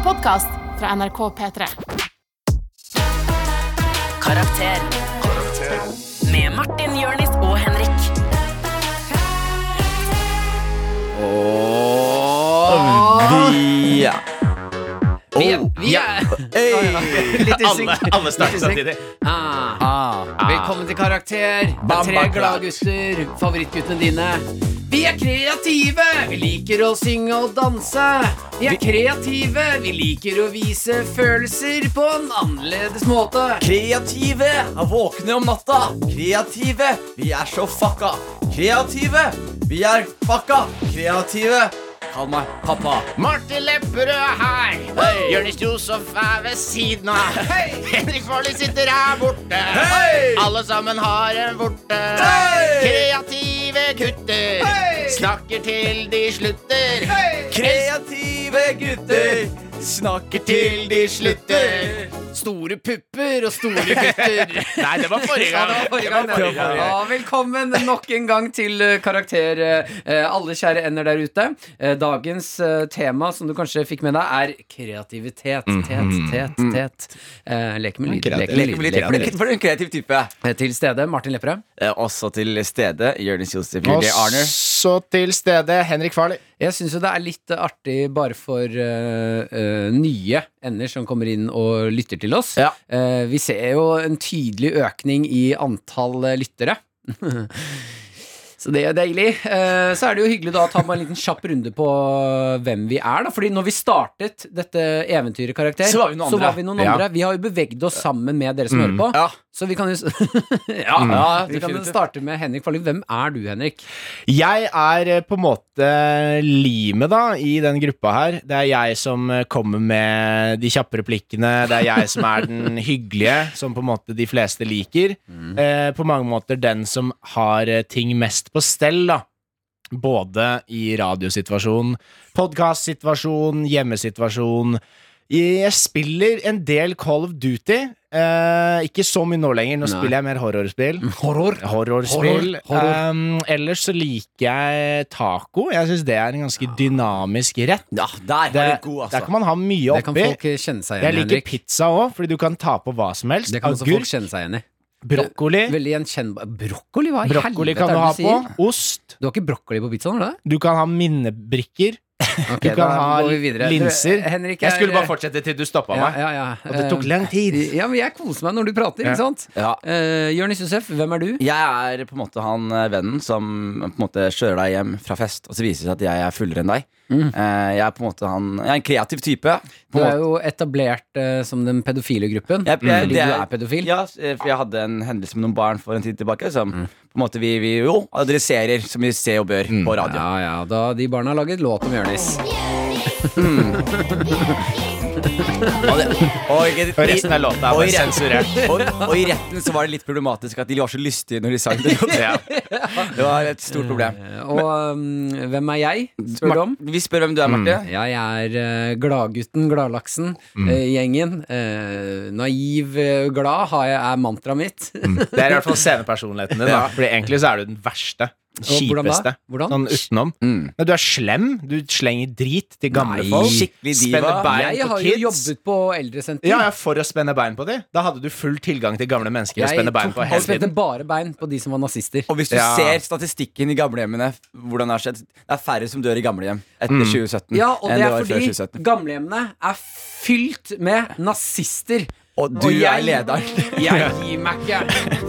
en podkast fra NRK P3. Karakter. Med Martin, Jørnis og Henrik. Vi Vi er, vi er Litt Alle, usikker. alle starter Litt samtidig. Ah. Velkommen til Karakter. Det Bam, er tre bam, gladgutter. Favorittguttene dine. Vi er kreative! Vi liker å synge og danse. Vi er kreative. Vi liker å vise følelser på en annerledes måte. Kreative er våkne om natta. Kreative, vi er så fucka. Kreative, vi er fucka. Kreative, kall meg pappa. Martin Lepperød er her. Jonis Josef er ved siden av. Henrik Farley sitter her borte. Hey. Alle sammen har en vorte. Hey. Kreative gutter snakker til de slutter. Kreative gutter snakker til de slutter. Store pupper og store gutter. Nei, det var forrige gang. Ja, var forrige gang. var forrige gang. Ja, velkommen nok en gang til eh, Karakter, eh, alle kjære ender der ute. Eh, Dagens eh, tema, som du kanskje fikk med deg, er kreativitet. Tet, tet, tet. Eh, Leke med lyd. Leke med lyd. Leke med lyd. For en kreativ type. Eh, Til stede Martin Lepperød. Eh, Også til stede Jonis Josef Julie Arner. Også til stede Henrik Farley. Jeg syns jo det er litt eh, artig bare for uh, uh, nye ender som kommer inn og lytter til oss. Ja. Eh, vi ser jo en tydelig økning i antall eh, lyttere. Så det er deilig. Eh, så er det jo hyggelig da å ta en liten kjapp runde på hvem vi er. da Fordi når vi startet dette eventyret Karakter, Så var vi noen andre. vi noen Ja. Vi har jo beveget oss sammen med dere som hører på. Ja. Så vi kan jo Ja, ja, Vi kan starte med Henrik Farley. Hvem er du, Henrik? Jeg er eh, på en måte limet da i den gruppa her. Det er jeg som eh, kommer med de kjappe replikkene. Det er jeg som er den hyggelige, som på en måte de fleste liker. Eh, på mange måter den som har eh, ting mest på stell, da. Både i radiosituasjon, podkastsituasjon, hjemmesituasjon. Jeg spiller en del Call of Duty. Eh, ikke så mye nå lenger. Nå Nei. spiller jeg mer horrorspill. Horror. Horrorspill. Horror, horror. Um, ellers så liker jeg taco. Jeg syns det er en ganske dynamisk rett. Ja, der Det, god, Der altså. kan man ha mye Det kan folk kjenne seg igjen Jeg liker Henrik. pizza òg, fordi du kan ta på hva som helst. Det kan også folk kjenne seg igjen i. brokkoli. Veldig gjenkjennbar Brokkoli, hva i Brokkoli helvete kan er du det ha du på. sier? Ost. Du har ikke brokkoli på pizzaen, har du det? Du kan ha minnebrikker. Ok, Du kan da ha vi linser. Henrik Jeg skulle bare fortsette til du stoppa ja, meg. ja, ja. Og det tok lang tid. Eh, Ja, men jeg koser meg når du prater, Ja. ikke sant? Ja. Uh, Jonis Josef, hvem er du? Jeg er på en måte han eh, vennen som på en måte kjører deg hjem fra fest, og så viser det seg at jeg er fullere enn deg. Mm. jeg er på en måte han Jeg er en kreativ type. Du er måte. jo etablert uh, som den pedofile gruppen. Jeg- jeg- Fordi det du er- pedofil. Ja, eh, for jeg hadde en hendelse med noen barn for en tid tilbake som på en måte vi, vi jo adresserer som vi ser og bør på radio. Ja, ja, da de barna har laget låt om Jonis. Og, det, og, Og resten av låta er bare sensurert. Og, og i retten så var det litt problematisk at de var så lystige når de sang det. Ja. Det var et stort problem. Eh, Og um, hvem er jeg, spør du om? Vi spør hvem du er, Marte. Jeg er uh, gladgutten, gladlaksen Mm. uh, gjengen. Uh, naiv, glad har jeg, er mantraet mitt. Det er i hvert fall scenepersonligheten din. Da. Fordi egentlig så er du den verste. Kjipeste. Hvordan? Sånn utenom. Mm. Nei, du er slem. Du slenger drit til gamle Nei, folk. skikkelig diva. Spenner bein Jeg på har jo jobbet på eldresenter. Ja, ja, For å spenne bein på de. Da hadde du full tilgang til gamle mennesker å Jeg spenne bein på jeg hele spente tiden. bare bein på de som var nazister. Og hvis du Ja. ser statistikken i gamlehjemmene, hvordan det har skjedd Det er færre som dør i gamlehjem etter 2017 Ja, og enn det er var før fordi 2017. gamlehjemmene er fylt med nazister. Og du Og jeg- er lederen. Jeg gir meg ikke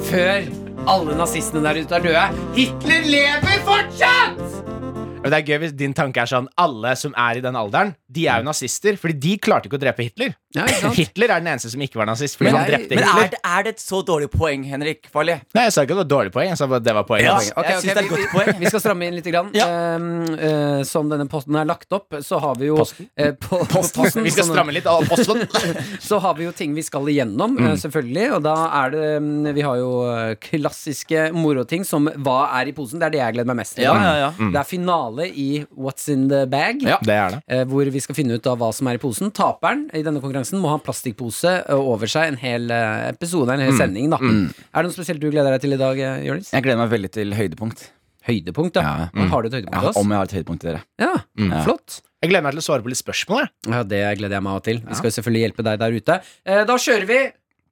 før alle nazistene der ute er døde. Hitler lever fortsatt! Og det er gøy hvis din tanke er sånn Alle som er i den alderen, de er jo nazister. Fordi de klarte ikke å drepe Hitler. Ja, ikke sant? Hitler er den eneste som ikke var nazist. Fordi Men han drepte Men Hitler. er det, er det et så dårlig poeng, Henrik Farley? Nei, jeg sa ikke det var et dårlig poeng. Jeg sa bare at det var poenget. Ja. okay, okay, Jeg synes det er et vi, godt poeng. vi skal stramme inn litt. Grann. Ja. Um, uh, som denne posten er lagt opp, så har vi jo Posten? Uh, på, på posten, Vi skal sånn- stramme litt av posten. så har vi jo ting vi skal igjennom, Mm. uh, selvfølgelig. Og da er det um, Vi har jo eh, klassiske moroting som Hva er i posen? Det er det jeg gleder meg mest til. Ja, Ja, ja, Mm. Det er finale i What's in the bag. Ja. Det er det. eh, Hvor vi skal finne ut av hva som er i posen. Taperen i denne konkurransen må ha en plastikkpose eh, over seg en hel eh, episode, en hel sending. da Er det noe spesielt du gleder deg til i dag, Jonis? Jeg gleder meg veldig til høydepunkt. Høydepunkt, ja. Ja. Mm. Har du et høydepunkt til oss? om jeg har et høydepunkt til dere. Ja, Ja. flott. Jeg gleder meg til å svare på litt spørsmål. Ja, Det gleder jeg meg til. Vi skal jo selvfølgelig hjelpe deg der ute. Eh, da kjører vi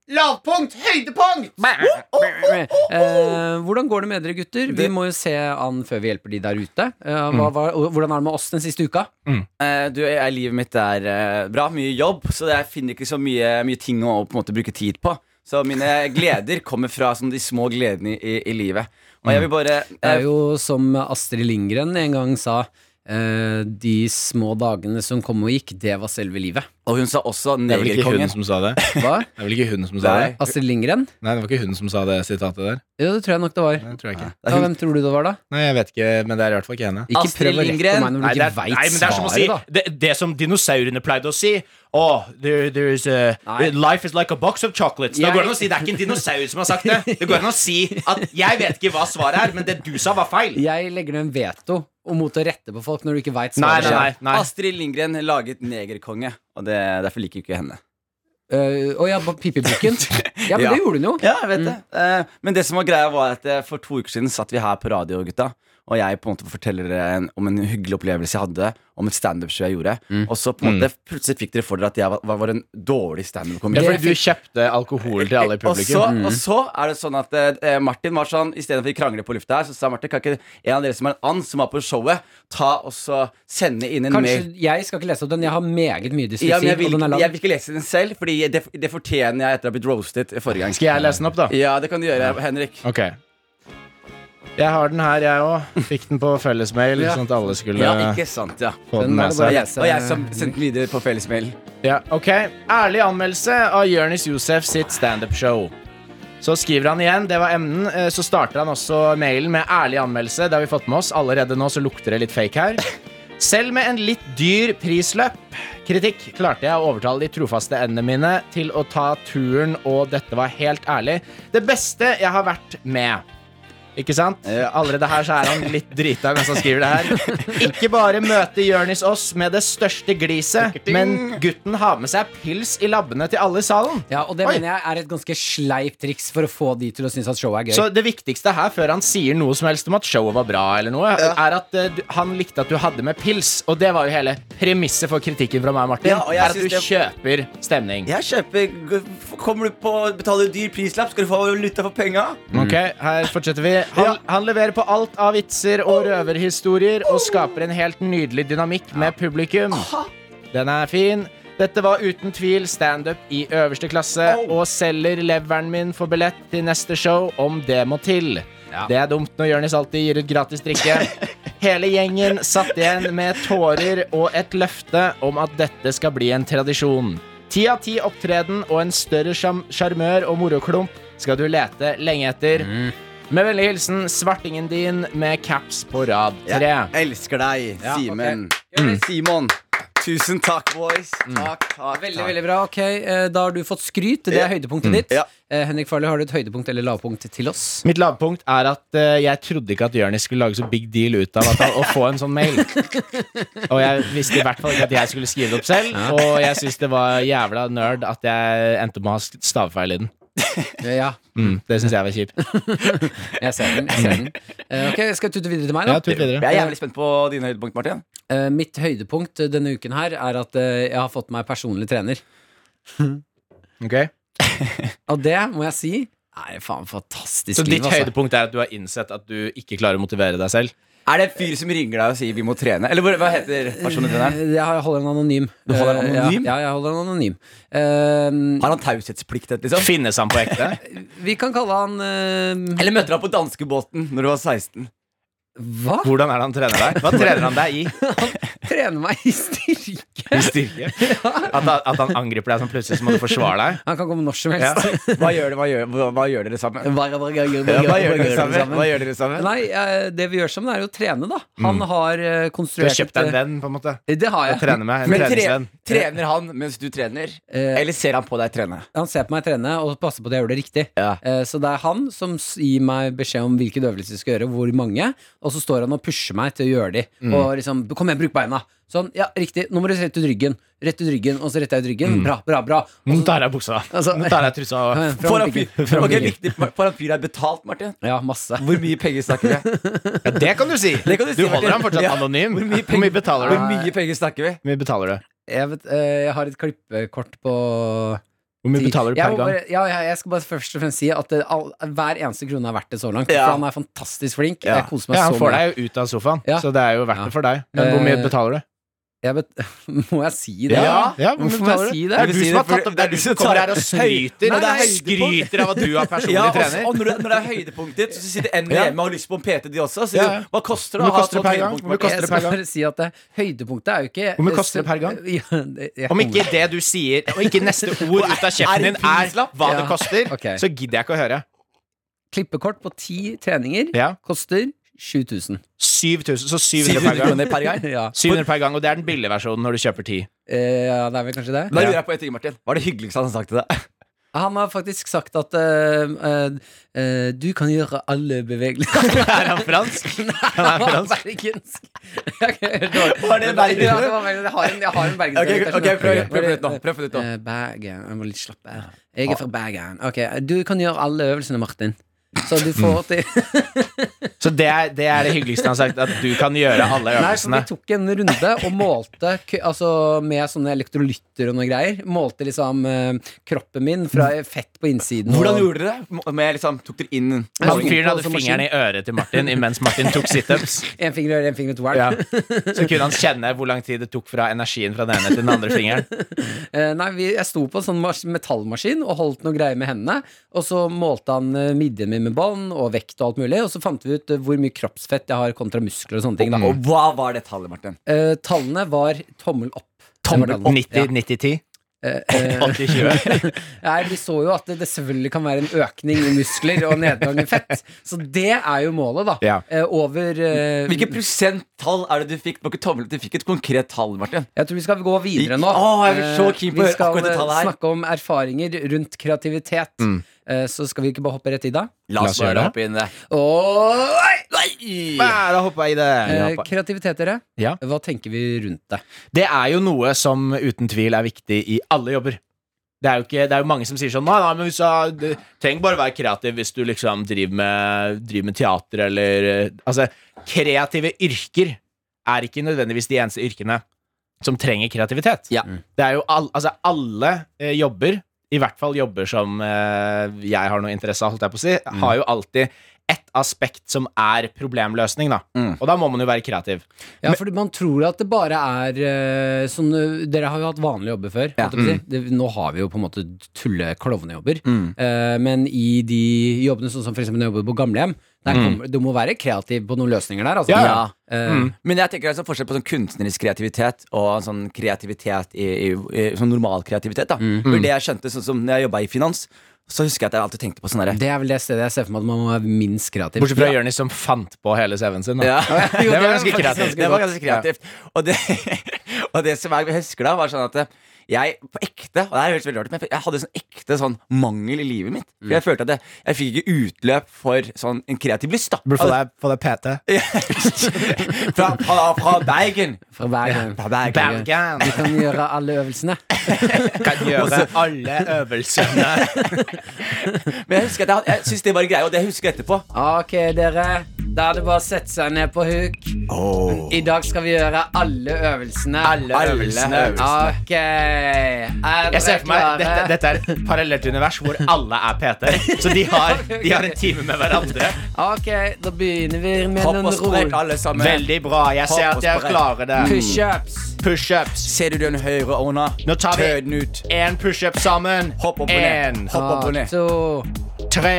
lavpunkt, høydepunkt! Eh, hvordan går det med dere, gutter? Vi må jo se an før vi hjelper de der ute. Eh, hva, hva, hvordan er det med oss den siste uka? Eh, du, jeg, Livet mitt er eh, bra. Mye jobb, så jeg finner ikke så mye, mye ting å på en måte bruke tid på. Så mine gleder kommer fra sånn, de små gledene i, i, i livet. Og jeg vil bare Det er eh, jo som Astrid Lindgren en gang sa. Eh, de små dagene som kom og gikk, det var selve livet. Og hun sa også Det er vel ikke hun negerkongen. som sa det? Hva? Det er vel ikke hun som sa det? Nei. Astrid Lindgren? Nei, det var ikke hun som sa det sitatet der. Jo, det tror jeg nok det var. Nei, det tror jeg ikke. Det Ja, hvem tror du det var, da? Nei, jeg vet ikke, men det er i hvert fall ikke henne. Ikke Astrid prøv å rette Lindgren. meg når du Nei, det ikke er, veit nei, men det er som å si da. det, det som dinosaurene pleide å si. Oh, there, there is a, Nei. life is like a box of chocolates. Da Jeg- går det an å si Det er ikke en dinosaur som har sagt det. Det går an å si at jeg vet ikke hva svaret er, men det du sa, var feil. Jeg legger ned en veto om mot å rette på folk når du ikke veit svaret. nei, nei. nei. Astrid Lindgren laget negerkonge, og det, derfor liker ikke henne. Uh, å ja, på Pippibukken? Ja, men Ja. det gjorde hun jo. Ja, jeg vet det. Uh, men det som var greia, var at eh, for to uker siden satt vi her på radio, gutta. Og jeg på en måte forteller dere en, om en hyggelig opplevelse jeg hadde, om et standup-show jeg gjorde. Og så på en måte plutselig fikk dere for dere at jeg var, var en dårlig Ja, standup-komiker. fordi du kjøpte alkohol til alle i Og så, mm. og så er det sånn at eh, Martin var sånn Istedenfor å krangle på lufta her, så sa Martin kan ikke en av dere som er en and som var på showet, ta og så sende inn en Kanskje, mail. Jeg skal ikke lese opp den. Jeg har meget mye dysleksi. Ja, jeg vil, og den er lang. jeg vil ikke lese den selv, Fordi det, det fortjener jeg etter å ha blitt roastet forrige gang. Skal jeg lese den opp, da? Ja, det kan du gjøre, Henrik. Ok. Jeg har den her, jeg òg. Fikk den på fellesmail, Ja. sånn at alle skulle Ja, ikke sant, ja. få Den den med seg. og jeg som sendte den videre på fellesmail. Ja, ok Ærlig anmeldelse av Jonis Josef sitt standup-show. Så skriver han igjen, det var emnen. eh, Så starter han også mailen med ærlig anmeldelse. Det har vi fått med oss. Allerede nå så lukter det litt fake her. Selv med en litt dyr prisløp kritikk klarte jeg å overtale de trofaste endene mine til å ta turen, og dette var helt ærlig det beste jeg har vært med. Ikke sant? Allerede her så er han litt drita mens han skriver det her. Ikke bare møter Jørnis oss med det største gliset, men gutten har med seg pils i labbene til alle i salen. Ja, og det Oi. mener jeg er et ganske sleipt triks for å få de til å synes at showet er gøy. Så det viktigste her, før han sier noe som helst om at showet var bra, eller noe, er at uh, han likte at du hadde med pils. Og det var jo hele premisset for kritikken fra meg, Martin. Ja, og jeg er at du det... kjøper stemning. Jeg kjøper Kommer du på å betale dyr prislapp, skal du få valuta for penga. Ok, her fortsetter vi. Han, han leverer på alt av vitser og røverhistorier og skaper en helt nydelig dynamikk med publikum. Den er fin. Dette var uten tvil standup i øverste klasse, og selger leveren min for billett til neste show om det må til. Det er dumt når Jonis alltid gir ut gratis drikke. Hele gjengen satt igjen med tårer og et løfte om at dette skal bli en tradisjon. Ti av ti opptreden og en større sjarmør og moroklump skal du lete lenge etter. Med vennlig hilsen svartingen din med caps på rad tre. Jeg elsker deg, Simen. Ja, okay. Simon. Tusen takk, boys. Takk, takk, Veldig, takk. veldig bra. Ok, eh, Da har du fått skryt. Det er høydepunktet ditt. Ja. Eh, Henrik Farley, har du et høydepunkt eller lavpunkt til oss? Mitt lavpunkt er at eh, jeg trodde ikke at Jonis skulle lage så big deal ut av at han, å få en sånn mail. Og jeg visste i hvert fall ikke at jeg skulle skrive det opp selv. Og jeg syns det var jævla nerd at jeg endte med å ha stavefeil i den. Ja, Mm, det syns jeg var kjipt. jeg ser den. Jeg ser den. Uh, ok, Skal jeg tute videre til meg, da? Ja, videre. Jeg er jævlig spent på dine høydepunkt, Martin. Uh, mitt høydepunkt denne uken her er at uh, jeg har fått meg personlig trener. Ok. Og det må jeg si er faen fantastisk Så liv, ditt altså. høydepunkt er at du har innsett at du ikke klarer å motivere deg selv? Er det en fyr som ringer deg og sier 'vi må trene'? Eller hva- heter personlig? Eh, Jeg holder en anonym. Du holder han Eh, anonym? Ja, ja, jeg holder en anonym. Uh, Har han taushetsplikt? Liksom? Finnes han på ekte? vi kan kalle han uh, Eller møtte du han på danskebåten når du var 16? Hva? Hvordan er det han trener deg? Hva trener han deg i? Trener meg i styrke? I styrke? At, han- at han angriper deg sånn plutselig, så må du forsvare deg? Han kan komme når som Ja. helst. Hva gjør, hva gjør, hva, hva gjør dere sammen? Hva, gjør dere sammen? Hva gjør dere sammen? Nei, eh, det vi gjør sammen, er jo å trene, da. Han har konstruert Du har kjøpt deg en venn, på en måte? eh, Det har jeg. trene med? En Men tre. Trener han mens du trener, Eh, eller ser han på deg trene? Han ser på meg trene og passer på at jeg gjør det riktig. Ja. Eh, Så det er han som gir meg beskjed om hvilke øvelser jeg skal gjøre, hvor mange, og så står han og pusher meg til å gjøre de. Mm. Og liksom 'Kom igjen, bruk beina'. Sånn, ja, riktig. Nå må du rette ut ryggen. Rett ut ryggen, og så retter jeg ut ryggen. Bra, bra, bra. Nå tar jeg buksa. Altså- Nå tar jeg trusa. Foran fyr, Ok, foran fyr er betalt, Martin. Ja, masse. Hvor mye penger snakker vi? Ja, det kan du si. Det kan du si, holder ham fortsatt Ja. anonym. Hvor mye Hvor mye penger- du? Hvor mye penger snakker vi? Hvor mye betaler du? Jeg, vet, eh, jeg har et klippekort på Hvor mye betaler du per gang? bare, ja, ja, jeg skal bare først og fremst si at det, all, hver eneste krone er verdt det så langt. Ja. For han er fantastisk flink. Ja. Jeg koser meg Ja, Han så får mye. deg jo ut av sofaen, Ja. så det er jo verdt Ja. det for deg. Men hvor mye Eh, betaler du? Jeg vet, må jeg si det? Ja, ja, hvor Hvorfor må jeg si det? Det er du som har tatt opp Det er du som kommer her og skryter. Nei, nei, skryter av at du er personlig Ja, og, trener. og når, det, når det er høydepunktet ditt, så sitter NVM Ja. og har lyst på en PT, de også. Så Ja, hva koster det å ha koster det sånt høydepunkt? Jeg skal bare si at det, høydepunktet er jo ikke Hvor mye koster det per gang? Ja, det, Om ikke det du sier, og ikke neste ord ut av kjeften din er hva det koster, så gidder jeg ikke å høre. Klippekort på ti treninger Ja. koster 7000. 7000, så 700 per gang. per gang? ja. 700 per gang, og det er den billige versjonen når du kjøper 10. Eh, ja, det er vel kanskje det. Da lurer jeg på en ting, Martin. Hva er det hyggeligste han har sagt til deg? Han har faktisk sagt at eh, eh, eh, du kan gjøre alle bevegelser. Er han fransk? Han er fransk. bergensk. Er. Var det bergensk? Ja, det var bergensk. Jeg har en, jeg har en bergensk. Ok, okay, prøv, prøv på nytt nå. Prøv Bergen. Jeg må litt slappe. Jeg er fra Bergen. Ok, Du kan gjøre alle øvelsene, Martin. Så du får til Så det er, det er det hyggeligste han har sagt, at du kan gjøre alle øvelsene? Nei, så vi tok en runde og målte Altså med sånne elektrolytter og noe greier. Målte liksom eh, kroppen min fra fett på innsiden. Hvordan og- gjorde dere det? Med liksom, tok dere inn Han Sånn fyren hadde som fingeren i øret til Martin imens Martin tok situps. Én finger i øret, én finger ut hver. Ja. Så kunne han kjenne hvor lang tid det tok fra energien fra den ene til den andre fingeren. Eh, nei, vi, jeg sto på en sånn metallmaskin og holdt noe greier med hendene. Og så målte han eh, midjen min med bånd og vekt og alt mulig. Og så fant vi ut eh, hvor mye kroppsfett jeg har kontra muskler og sånne ting. Da. Og hva var det tallet, Martin? Eh, tallene var tommel opp. Tommel opp. tallene. 90-90-10. Eh, eh, 80-20. Nei, vi så jo at det, det selvfølgelig kan være en økning i muskler og nedgang i fett. Så det er jo målet, da. Ja. Eh, over eh, Hvilke prosenttall er det du fikk? Ikke tommel, du fikk et konkret tall, Martin. Jeg tror vi skal gå videre nå. Oh, jeg så keen på å vi skal snakke om erfaringer rundt kreativitet. Mm. Eh, Så skal vi ikke bare hoppe rett i det? La oss bare hoppe inn i det. Bare jeg i det. Eh, kreativitet, dere. Ja. Hva tenker vi rundt det? Det er jo noe som uten tvil er viktig i alle jobber. Det er jo, ikke, det er jo mange som sier sånn Nei, nei, men hvis du trenger bare være kreativ hvis du liksom driver med, driver med teater eller eh, Altså, kreative yrker er ikke nødvendigvis de eneste yrkene som trenger kreativitet. Ja. Det er jo all, altså alle eh, jobber, i hvert fall jobber som eh, jeg har noe interesse av, holdt jeg på å si, har jo alltid ett aspekt som er problemløsning, da. Mm. Og da må man jo være kreativ. Ja, for man tror at det bare er eh, sånn eh, Dere har jo hatt vanlige jobber før. Ja. si. Det, nå har vi jo på en måte tulle-klovnejobber. Mm. Uh, men i de jobbene, sånn som eksempel når jeg jobber på gamlehjem, kommer, du må være kreativ på noen løsninger der. Altså. Ja, ja. Eh, Mm. Men jeg tenker det er sånn forskjell på sånn kunstnerisk kreativitet og sånn kreativitet i, i, i sånn normal kreativitet. da Mm. For det jeg skjønte sånn som når jeg jobba i finans, så husker jeg at jeg alltid tenkte på sånn derre Det er vel det stedet jeg ser for meg at man må være minst kreativ. Bortsett fra Jonis som fant på hele CV-en sin. Ja. Jo, Det var ganske kreativt. Det var ganske kreativt. Og, det, og det som jeg husker da, var sånn at jeg på ekte Og det er veldig, veldig rart, men jeg hadde sånn ekte sånn mangel i livet mitt. For Jeg følte at jeg, jeg fikk ikke utløp for sånn en kreativ lyst. da Burde få deg, få deg PT. fra, fra, fra Bergen. Fra Bergen. Fra Bergen. Bergen. Vi kan gjøre alle øvelsene. Kan gjøre alle øvelsene. Men jeg husker at jeg, jeg synes det var en greie, og det husker jeg etterpå. Ok, dere. Da er det bare å sette seg ned på huk. I dag skal vi gjøre alle øvelsene. Alle øvelsene. Ok. Er dere dette, klare? dette er et parallelt univers hvor alle er PT. Så de har, de har en time med hverandre. Ok, da begynner vi med Hopp noen og sprek, ro. alle sammen. Veldig bra. Jeg ser at jeg klarer det. Pushups. Pushups. Ser du den høyre ånda? Nå tar vi-. Én pushup sammen. Hopp opp og ned. En. Hopp opp og ned. Tre.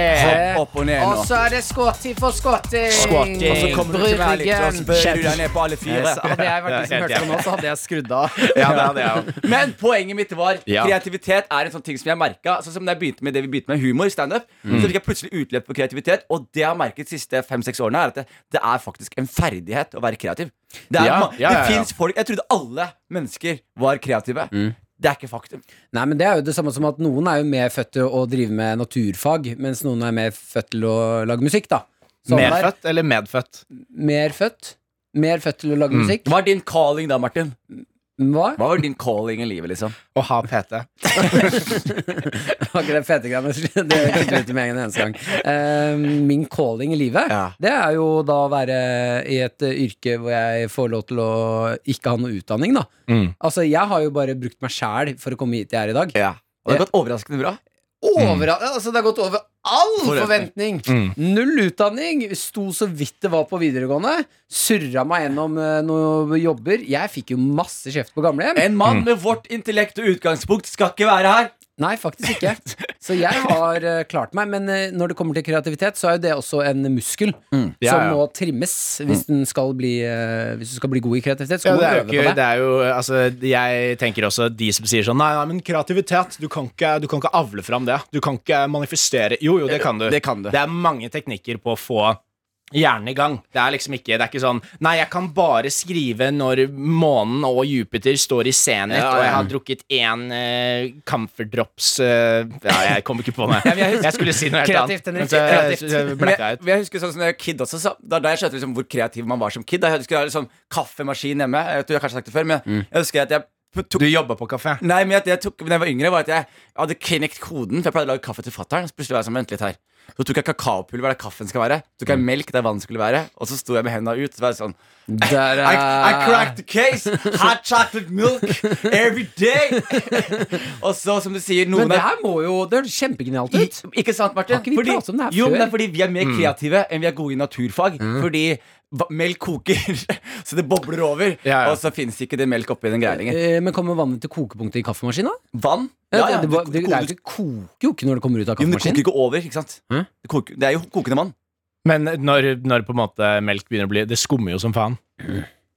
Hopp opp og ned nå. Og så er det squatting for squatting. Squatting. Og så kommer du til meg litt, og så bøyer du deg ned på alle fire. Yes, hadde jeg vært de som hørte på nå, så hadde jeg skrudd av. Ja, det hadde jeg. Men poenget mitt var kreativitet er en sånn ting som jeg merka. Sånn som da jeg begynte med det vi begynte med humor, standup, så fikk jeg plutselig utløp på kreativitet. Og det jeg har merket de siste fem-seks årene, er at det, det er faktisk en ferdighet å være kreativ. Det, er, Ja, ja, ja, det ja. finnes folk Jeg trodde alle mennesker var kreative. Det er ikke faktum. Nei, men Det er jo det samme som at noen er jo mer født til å drive med naturfag, mens noen er mer født til å lage musikk. da Sånn. Medfødt eller medfødt? Mer født. Mer født til å lage musikk. Hva er din calling da, Martin? Hva? Hva var din calling i livet, liksom? Å ha PT. Var ikke det PT-greiene? Det kutter vi ut med en eneste gang. Uh, min calling i livet, Ja. det er jo da å være i et eh, yrke hvor jeg får lov til å ikke ha noe utdanning, da. Mm. Altså, jeg har jo bare brukt meg sjæl for å komme hit jeg er i dag. Ja. Og det har gått overraskende bra. Over, altså, det har gått over all Forventning. Mm. Null utdanning. Sto så vidt det var på videregående. Surra meg gjennom uh, noen jobber. Jeg fikk jo masse kjeft på gamlehjem. En mann med vårt intellekt og utgangspunkt skal ikke være her. Nei, faktisk ikke. Så jeg har eh, klart meg. Men eh, når det kommer til kreativitet, så er jo det også en muskel Ja, som ja. må trimmes hvis, den skal bli, eh, hvis du skal bli god i kreativitet. Så Ja, må det du er jo øve ikke, på det. det er jo, altså, jeg tenker også de som sier sånn Nei, nei, men kreativitet, du kan, ikke, du kan ikke avle fram det. Du kan ikke manifestere Jo, jo, det kan du. Det kan du. Det er mange teknikker på å få hjernen i gang. Det er liksom ikke Det er ikke sånn Nei, jeg kan bare skrive når månen og Jupiter står i senet, Ja, ja. og jeg har drukket én uh, camphor drops eh, Ja, jeg kom ikke på det. jeg- Jeg skulle si noe helt Kreativt, annet. Så- kreativt. så- så jeg, jeg jeg husker sånn som jeg var kid også, så, da, da jeg skjønte liksom hvor kreativ man var som kid. Da jeg husker jeg liksom kaffemaskin hjemme. Jeg vet, du har kanskje sagt det før, men jeg husker at jeg tok Du jobba på kafé? Nei, men at jeg tok, da jeg var yngre, var at jeg hadde knekt koden. For jeg pleide å lage kaffe til fatter'n. Så plutselig var jeg sånn, vent litt her. Så tok jeg kakaopulver der kaffen skal være. Tok jeg melk der vann skulle være. Og så sto jeg med hendene ut. Så var jeg sånn Der, I, I eh, cracked the case! Hot chocolate milk every day! og så, som du sier, Men det er her må jo Det høres kjempegenialt ut. I- Ikke sant, Martin? Har ikke vi pratet om det her jo, før? men det er fordi vi er mer kreative enn vi er gode i naturfag. Fordi melk koker, så det bobler over. Ja, ja. Og så fins ikke det melk oppi den greia lenger. Eh, Men kommer vannet til kokepunktet i kaffemaskinen? Vann? Ja, det, det, det, det, er ikke, koker jo ikke når det kommer ut av kaffemaskinen. Jo, men det koker ikke over, ikke sant? Mm? Det, koker, det er jo kokende vann. Men når, når på en måte melk begynner å bli Det skummer jo som faen.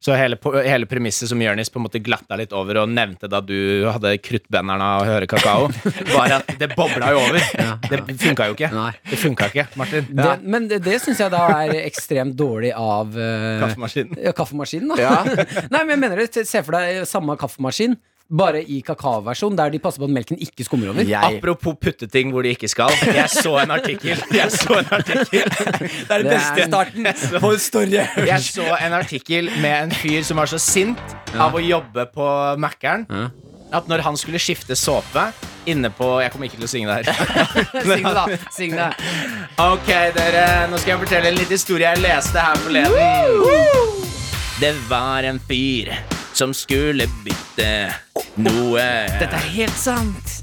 Så hele, hele premisset som Jonis på en måte glatta litt over og nevnte da du hadde kruttbennerne og høre kakao, var at det bobla jo over. Det funka jo ikke. Det funka ikke, Martin. Det, men det, det syns jeg da er ekstremt dårlig av uh, Kaffemaskinen. Ja, kaffemaskinen, da. Nei, men jeg mener det. Se for deg samme kaffemaskin, bare i kakaoversjon, der de passer på at melken ikke skummer over. Jeg, Apropos putteting hvor de ikke skal. Jeg så en artikkel. Jeg så en artikkel det er den beste er- starten på en story. Jeg så en artikkel med en fyr som var så sint av å jobbe på Mækkern. At når han skulle skifte såpe inne på Jeg kommer ikke til å synge det her. Syng det, da. Syng det. Ok, dere, nå skal jeg fortelle en liten historie jeg leste her forleden. Det var en fyr som skulle bytte noe Dette er helt sant.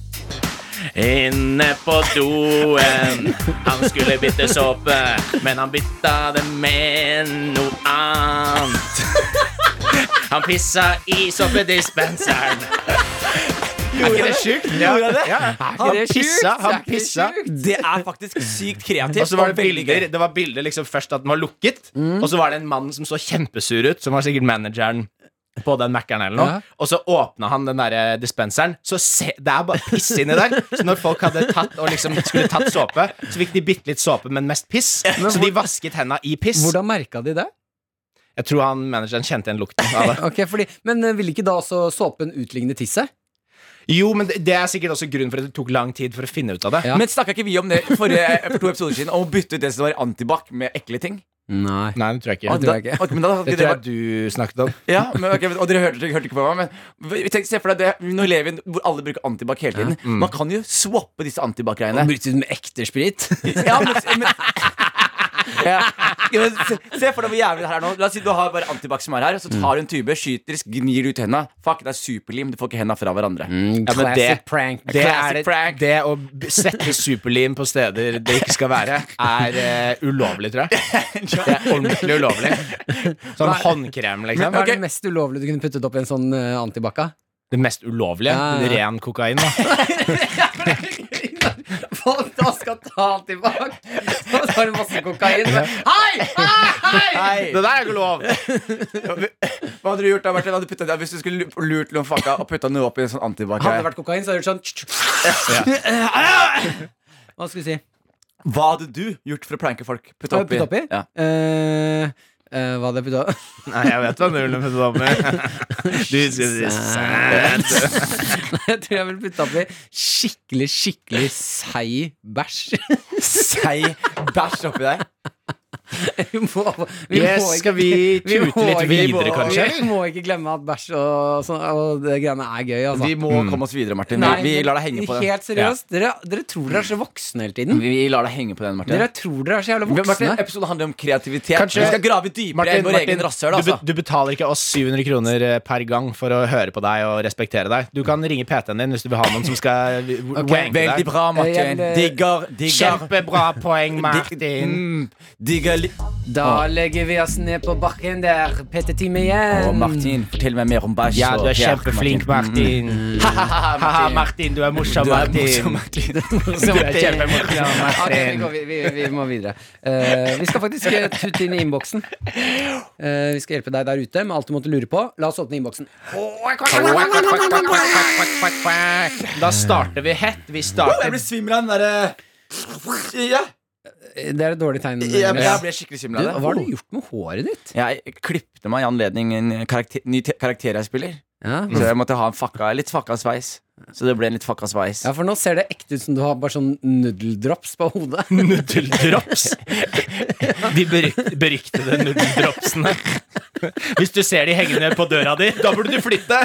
inne på doen. Han skulle bytte såpe, men han bytta det med noe annet. Han pissa i såpedispenseren. Er ikke det sjukt? Ja, ja. ikke Han pissa, han pissa. Det er faktisk sykt kreativt. Og så var det bilder, det var bilder liksom først at den var lukket, og så var det en mann som så kjempesur ut, som var sikkert manageren på den Mac-en eller noe. Ja. Og så åpna han den der dispenseren. Så se, det er bare piss inni der. Så når folk hadde tatt og liksom skulle tatt såpe, så fikk de bitte litt såpe, men mest piss. Så de vasket henda i piss. Hvordan merka de det? Jeg tror han manageren kjente igjen lukten av det. okay, fordi, Men ville ikke da også såpen utligne tisset? Jo, men det, det er sikkert også grunnen for at det tok lang tid for å finne ut av det. Ja. Men snakka ikke vi om det forrige, for to episoder siden? Om å bytte ut det som var antibac med ekle ting? Nei. Nei, det tror jeg ikke. Det tror jeg ikke. Ok, men da, Det tror jeg du snakket om. Ja, men, okay, og dere hørte, hørte ikke på meg, men tenk, se for deg det Nå lever vi hvor alle bruker antibac hele tiden. Man kan jo swappe disse antibac-greiene. Brukes ut med ekte sprit? Ja, men, men ja. Se, se for deg hvor jævlig det her er nå. La oss si du har bare antibac som er her, så tar du en tube, skyter, gnir ut hendene. Fuck, det er superlim. Du får ikke hendene fra hverandre. Mm, Ja, men det- classic prank. Det, Classic er, det, prank. det å sette superlim på steder det ikke skal være, er uh, ulovlig, tror jeg. Det er ordentlig ulovlig. Sånn håndkrem, liksom. Hva er det mest ulovlige du kunne puttet opp i en sånn uh, antibac? Det mest ulovlige. Ja, ja. Ren kokain. Folk da skal ta alt tilbake. Så har du masse kokain. Hei! Hei! Hei! Det der er ikke lov! Hva hadde du gjort da, Martin? Hadde du puttet, hvis du skulle lurt noen fakka og putta noe opp i en sånn antibac Hadde det vært kokain, så hadde du gjort sånn Hva skal vi si? Hva hadde du gjort for å pranke folk? Putta Putt oppi? oppi? Ja. Eh, eh, hva jeg putta Nei, jeg vet hva nullen puttet opp med. Du skal si. Jeg tror jeg ville putte oppi skikkelig, skikkelig seig bæsj. Seig bæsj oppi der? Vi må, vi Yes, må ikke- skal vi vi tute litt videre, kanskje? Vi må ikke glemme at bæsj og, sånn, og det greiene er gøy, altså. Vi må komme oss videre, Martin. Nei, vi, vi lar deg henge på den. Helt seriøst, dere, dere tror dere er så voksne hele tiden. Vi lar deg henge på den, Martin. Dere tror dere er så jævla voksne. Martin, episode Episoden handler om kreativitet. Kanskje- vi skal grave dypere enn vår egen rasshøl. du, Altså. Du, du betaler ikke oss 700 kroner eh, per gang for å høre på deg og respektere deg. Du kan ringe PT-en din hvis du vil ha noen som skal okay. wanke Veldig bra, Martin. Digger, digger. Kjempebra poeng, Martin. Mm, digger li Da legger vi oss ned på bakken der. PT-time igjen. Å, Martin, fortell meg mer om bæsj. Ja, og du er kjempeflink, Martin. Haha, Martin, du er morsom, Du er Martin. morsom, Martin. Du er kjempemorsom, Ok, vi, Martin. går, vi, vi, vi må videre. Eh, vi skal faktisk uh, tutte inn i innboksen. Eh, vi skal hjelpe deg der ute med alt du måtte lure på. La oss åpne innboksen. Da starter vi hett. Vi Jeg starter ble svimmel av den derre ja. Det er et dårlig tegn. Jeg, jeg ble skikkelig svimmel av hva har du gjort med håret ditt? Jeg klippte meg i anledning en karakter, ny karakter jeg spiller. Ja. Så jeg måtte ha en fucka, litt fucka sveis. Så det ble en litt fucka sveis. ja, for nå ser det ekte ut som du har bare sånn nudeldrops på hodet. Nudeldrops. De beryk- beryktede nudeldropsene. Hvis du ser de hengende på døra di, da burde du flytte!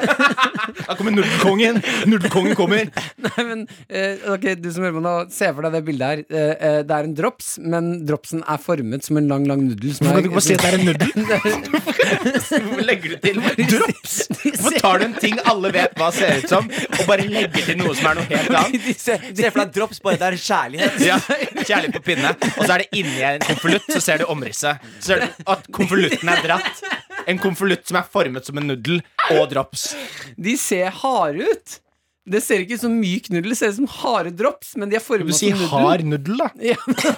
Da kommer nudelkongen. Nudelkongen kommer. Nei, men eh, ok, du som hører på nå, se for deg det bildet her. Eh, eh, det er en drops, men dropsen er formet som en lang, lang nudel. som Hvorfor er- kan du ikke bare si at det er en nudel? Hvorfor legger du til drops? Hvorfor tar du en ting alle vet hva ser ut som, og bare legger til noe som er noe helt annet? Se, se for deg drops, bare det er kjærlighet. Ja, Kjærlighet på pinne. Og så er det inni en konvolutt, så ser du omrisset. Så ser du at konvolutten er dratt. En konvolutt som er formet som en nuddel, og drops. De ser harde ut. Det ser ikke ut som myk nuddel, det ser ut som harde drops, men de er formet nuddel. Du sier hard nuddel, da. Ja,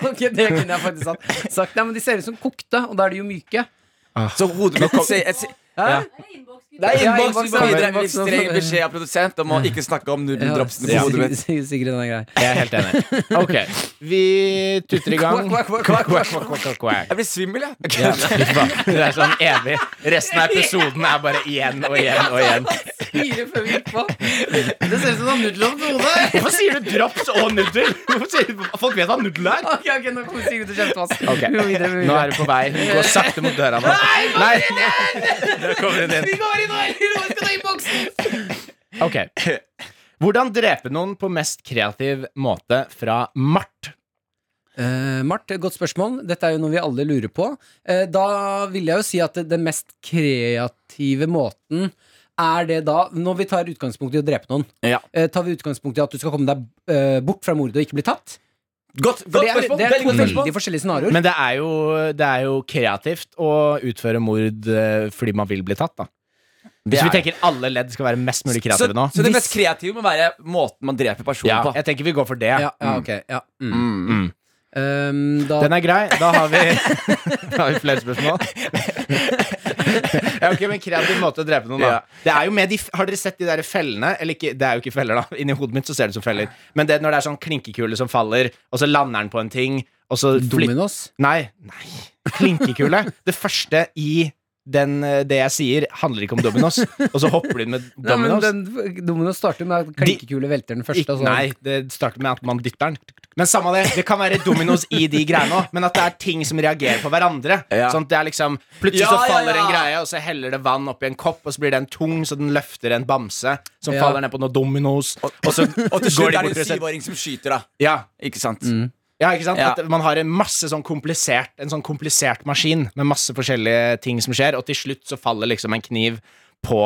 ok, det kunne jeg faktisk sagt. sagt. Nei, men de ser ut som kokte, og da er de jo myke. Så hodet mitt se, et. Det er innboks! Vi må videre. innboks, Streng beskjed av produsent om å ikke snakke om nudeldropsene på hodet mitt. Den er grei. Jeg er helt enig. Ok, vi tutter i gang. Quack, quack, quack, quack, quack. Jeg blir svimmel, jeg. Ja, det er sånn evig. Resten av episoden er bare igjen og igjen og igjen. Fire før vi gikk på. Det ser ut som du har nudler på hodet. Hvorfor sier du drops og nudler? Hvorfor sier du, folk vet hva nudler er. Ok, ok, nå kommer Sigrid til å kjempe oss. Ok, Vi går videre, vi går Nå videre. er du på vei. Hun går sakte mot døra nå. Nei! Nå kommer hun inn. Vi går inn og vi skal ta innboksen. Ok. Hvordan drepe noen på mest kreativ måte fra Mart? Uh, Mart, godt spørsmål. Dette er jo noe vi alle lurer på. Eh, da vil jeg jo si at det, den mest kreative måten er det da, når vi tar utgangspunkt i å drepe noen, Ja. eh, tar vi utgangspunkt i at du skal komme deg eh, bort fra mordet og ikke bli tatt? Godt, godt det er, spørsmål. det er to veldig, veldig forskjellige scenarioer. Men det er, jo, det er jo kreativt å utføre mord eh, fordi man vil bli tatt, da. Hvis vi er- tenker alle ledd skal være mest mulig så, kreative nå. så det mest kreative må være måten man dreper personen Ja, på. jeg tenker vi går for det. ja, ja, ok. Ja. Mm. Mm. Um, da, Den er grei. Da har vi, da har vi flere spørsmål. ja, ok, men Kreativ måte å drepe noen, da. Ja. Det er jo med de, har dere sett de der fellene? Eller ikke, det er jo ikke feller, da. Inni hodet mitt så ser det ut som feller. Men det når det er sånn klinkekule som faller, og så lander den på en ting, og så Dominos. Nei. nei Klinkekule. Det første i den, eh, det jeg sier, handler ikke om Dominos. Og så hopper du inn med Nei, men Dominos. den, Dominos starter med at klinkekule velter den første. Og nei, det starter med at man dytter den. Men samme det, det kan være dominos i de greiene òg, men at det er ting som reagerer på hverandre. Ja. Sånn at det er liksom Plutselig Ja, så faller ja. en greie, og så heller det vann oppi en kopp, og så blir den tung, så den løfter en bamse som faller ned på noen dominos, og så Og til slutt er det en syvåring som skyter, da. ja, Ikke sant? Ja, ikke sant? Ja. At man har en masse sånn komplisert En sånn komplisert maskin med masse forskjellige ting som skjer, og til slutt så faller liksom en kniv på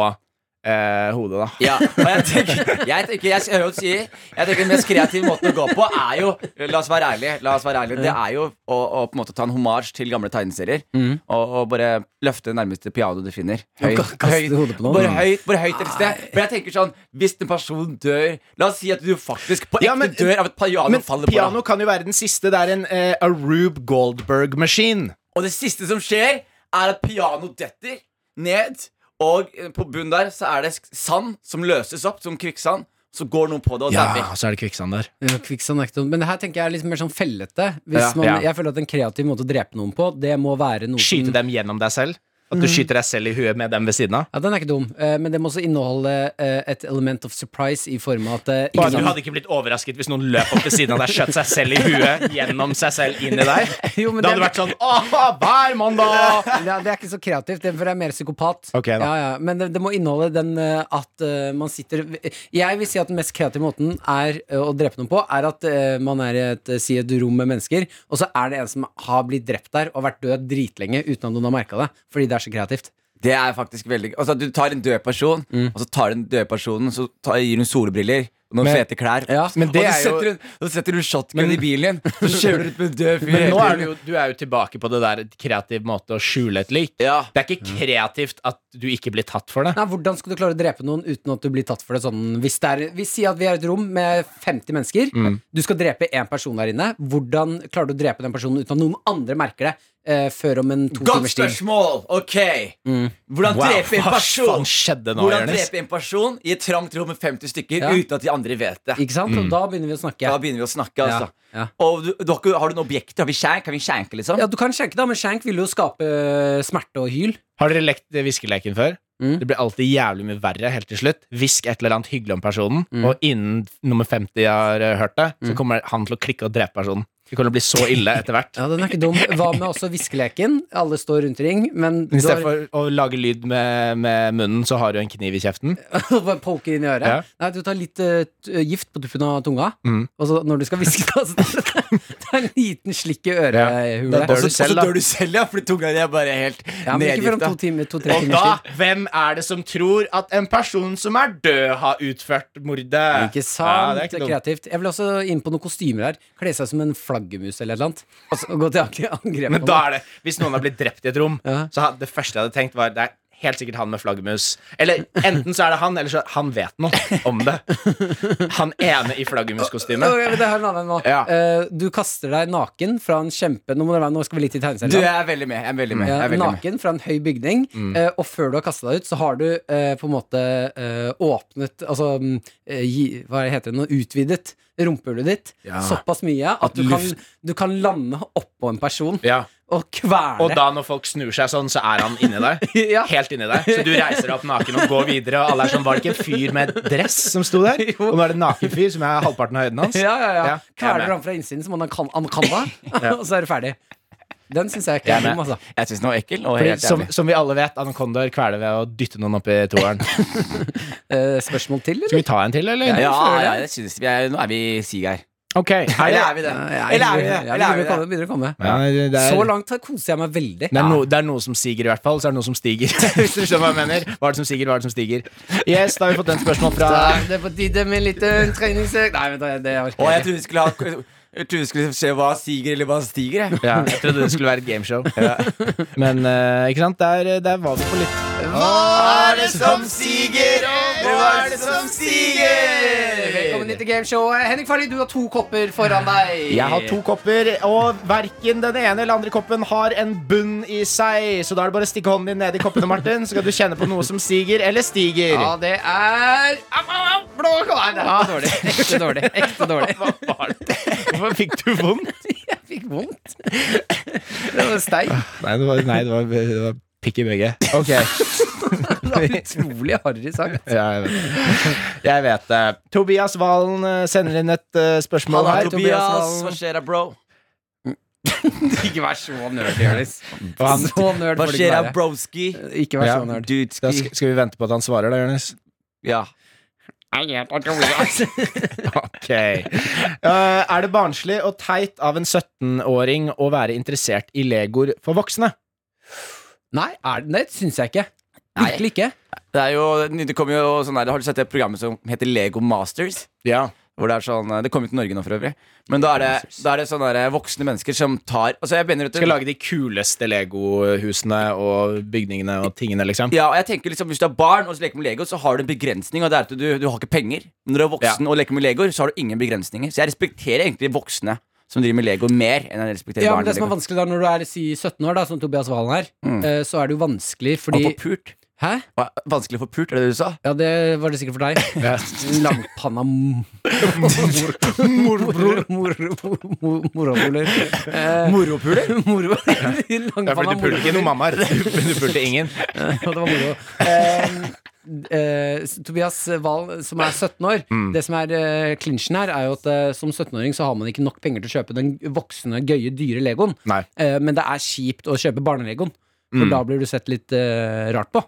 eh, hodet, da. Ja, og jeg tenker, jeg tenker, jeg du sier Jeg tenker Den mest kreative måten å gå på er jo La oss være ærlige, la oss være ærlige Det er jo å, å på en måte ta en homasj til gamle tegneserier og, og bare løfte det nærmeste piano du finner ka- hodet på noen. Bare høyt, bare høyt et sted For jeg tenker sånn, hvis en person dør La oss si at du faktisk på ekte Ja, men- dør av et piano Men faller på piano kan jo være den siste. Det er en eh, Arube Goldberg-maskin. Og det siste som skjer er at piano detter ned Og på bunnen der så er det sand som løses opp som kvikksand Så går noen på det og Ja, dauer så er det kvikksand der. Ja, kvikksand er ikke noe- Men det her tenker jeg er litt mer sånn fellete. Hvis Ja, man, ja. Jeg føler at en kreativ måte å drepe noen på, det må være noe Skyte dem gjennom deg selv. At du skyter deg selv i huet med dem ved siden av. Ja, Den er ikke dum, eh, men det må også inneholde eh, et element of surprise i form av at eh, Bare du hadde ikke blitt overrasket hvis noen løp opp ved siden av deg, skjøt seg selv i huet gjennom seg selv inn i deg. Jo, men Det hadde det- vært sånn Åh, hver mandag! ja, Det er ikke så kreativt, det- for jeg er mer psykopat. Okay, da. ja, ja. Men det, det må inneholde den at uh, man sitter Jeg vil si at den mest kreative måten er uh, å drepe noen på, er at uh, man er i et, si et rom med mennesker, og så er det en som har blitt drept der og vært død dritlenge uten at noen har merka det. Fordi det er så kreativt. Det er faktisk veldig Altså Du tar en død person Og så tar du den døde personen Så tar, gir hun solbriller Og noen Men- fete klær Ja, men det Og så er jo- hun, så setter du shotgun i bilen Så kjører du ut med en død fyr Men nå er du jo, du er jo tilbake på det der kreativ måte å skjule et lik. Ja Det er ikke kreativt at du ikke blir tatt for det. Nei, Hvordan skal du klare å drepe noen uten at du blir tatt for det sånn Hvis det er, Vi sier at vi er et rom med 50 mennesker. Du skal drepe én person der inne. Hvordan klarer du å drepe den personen uten at noen andre merker det eh, før om en to Godt timers tid? spørsmål Ok Hvordan Wow, drepe en person Hva nå, Hvordan Jonis? drepe en person I et trangt rom med 50 stykker Ja. Uten at de andre vet det Ikke sant? Og da begynner vi å snakke. Da begynner vi å snakke altså Ja, ja. Og du, du har, du noen objekter? Har vi skjenk? Kan vi skjenke liksom? Ja, du kan skjenke, da, men skjenk vil jo skape smerte og hyl. Har dere lekt viskeleken hviskeleken før? Mm. Det blir alltid jævlig mye verre helt til slutt. Hvisk et eller annet hyggelig om personen, Mm. og innen nummer 50 har eh, hørt det, så kommer han til å klikke og drepe personen. Det kommer til å bli så ille etter hvert. Ja, den er ikke dum. Hva med også hviskeleken? Alle står rundt ring, men I stedet har for å lage lyd med, med munnen, så har du en kniv i kjeften. bare poker inn i øret. Ja. Nei, du tar litt uh, gift på tuppen av tunga, Mm. og så når du skal hviske, da, så Det er en liten slikk i ørehullet. Da dør Og så dør du selv, ja Fordi tunga di er bare helt Ja, men ikke nedgifta to timer, to-tre Og da, hvem er det som tror at en person som er død, har utført mordet? Ikke Ja, sant? det er ikke. Kreativt. Jeg vil også inn på noen kostymer her. Kle seg som en flaggermus eller eller annet. Og gå til angre- angrep Men da er det, hvis noen har blitt drept i et rom, Ja. så det første jeg hadde tenkt, var det er helt sikkert han med flaggermus. Eller enten så er det han, eller så han vet noe om det. Han ene i flaggermuskostyme. Ja. Uh, du kaster deg naken fra en kjempe Nå, må det være, nå skal vi litt i tegneserien. Du er veldig med, jeg er veldig med, jeg er veldig med. naken fra en høy bygning, uh, og før du har kasta deg ut, så har du uh, på en måte åpnet Altså gi, Hva heter det nå? Utvidet rumpehullet ditt såpass mye at du kan, du kan lande oppå en person Ja. Og kvele Og da når folk snur seg sånn, så er han inni deg. Ja. Helt inni deg. Så du reiser deg opp naken og går videre, og alle er sånn Var det ikke en fyr med dress som sto der? Jo. Og nå er det en naken fyr som er halvparten av høyden hans. Ja, ja, ja. Ja, er Kveler han fra innsiden som han kan, da og så er du ferdig. Den syns jeg ikke er dum, altså. Jeg syns den var ekkel og Fordi, helt som, som vi alle vet, anakondaer kveler ved å dytte noen opp i toeren. Eh, spørsmål til, Skal vi ta en til, eller? Ja, ja, ja, det. det synes vi er, Nå er vi sig her. Ok. Er Eller er vi det? Eller er vi det? Eller er vi begynner å komme, det? begynner å komme. ja, det, er, Så langt koser jeg meg veldig. det, er no, det er noe som stiger, i hvert fall. Så er det noe som stiger. Hvis du skjønner hva jeg mener. Hva er det som stiger, hva er det som stiger? Yes, da har vi fått den spørsmål fra Det er på tide med en liten treningsøkt Nei, vent, det orker Og jeg jeg ikke. trodde vi skulle ha Jeg trodde vi skulle se hva stiger eller hva stiger. jeg. Ja, jeg trodde det skulle være et gameshow. Men uh, ikke sant, der, der var vi på litt Hva er det som siger? Hva er det som stiger? Velkommen hit til gameshowet. Henrik Farley, du har to kopper foran deg. Jeg har to kopper, og verken den ene eller andre koppen har en bunn i seg. Så da er det bare å stikke hånden din ned i koppene, Martin, så skal du kjenne på noe som stiger eller stiger. Ja, det er Au, au, au, blå Nei, det er dårlig. Ekte dårlig. Ekte dårlig. Hva var det? Hvorfor fikk du vondt? Jeg fikk vondt. Det var steik. Nei, det var, nei, det var, det var pikk i begge. Ok. Det var utrolig harry sagt. Ja, jeg vet, jeg vet det. Tobias Valen eh, sender inn et eh, spørsmål Halla, her. Tobias. Hva skjer da, bro? Ikke vær så nerd, Jonis. Så nerd Hva skjer da, broski? Ikke vær Ja. så nerd. Da skal, skal vi vente på at han svarer, da, Jonis? Ja. Ok. Uh, er det barnslig og teit av en 17-åring å være interessert i legoer for voksne? Nei, er det, det syns jeg ikke. Virkelig ikke. Det er jo, det kommer jo sånn der, Har du sett det programmet som heter Lego Masters? Ja. Hvor Det er sånn, det kom jo til Norge nå for øvrig. Men da er det, da er det sånne der voksne mennesker som tar Altså jeg begynner, Skal lage de kuleste Lego-husene og bygningene og tingene, liksom. Ja, og jeg tenker liksom Hvis du er barn og så leker med Lego, så har du en begrensning. Og det er at du, du har ikke penger. Men når du er voksen og leker med Legoer, så har du ingen begrensninger. Så jeg respekterer egentlig voksne som driver med Lego, mer enn jeg respekterer Ja, barn men Det som er vanskelig da når du er si 17 år, da som Tobias Valen er, Mm. eh, så er det jo vanskelig fordi Han får pult. Hæ? Vanskelig å få pult, er det det du sa? Ja, det var det sikkert for deg. Ja. Langpanna Moropuler. Moropuler? Er fordi du pulte ikke noen mammaer. Du pulte ingen. Og det var moro. Eh, eh, Tobias Wahl, som er 17 år Det som er eh, klinsjen her, er jo at eh, som 17-åring så har man ikke nok penger til å kjøpe den voksne, gøye, dyre Legoen. Eh, men det er kjipt å kjøpe barnelegoen, for da blir du sett litt eh, rart på.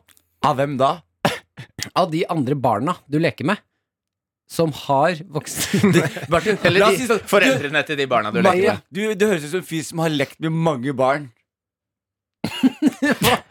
Av hvem da? Av de andre barna du leker med, som har voksne Martin, Eller la oss si sånn, foreldrene til de barna du leker med. du, du høres ut som en fyr som har lekt med mange barn.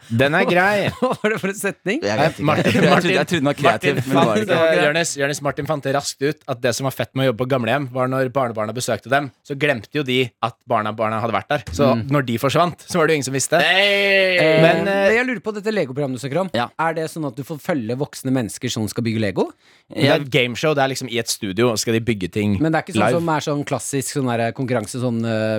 Den er grei. Hva var det for en setning? Jeg vet ikke. Jeg trodde, jeg trodde, jeg trodde den var kreativ, Martin men det var det ikke. Jørnes, Martin fant det raskt ut at det som var fett med å jobbe på gamlehjem, var når barnebarna besøkte dem, så glemte jo de at barna, barna hadde vært der. Så når de forsvant, så var det jo ingen som visste. Hey! Men, uh, jeg lurer på, dette Lego-programmet du snakker om, Ja. er det sånn at du får følge voksne mennesker som skal bygge Lego? Det er et gameshow. Det er liksom i et studio, skal de bygge ting live. Men det er ikke sånn live. som er sånn klassisk sånn der konkurranse, sånn uh,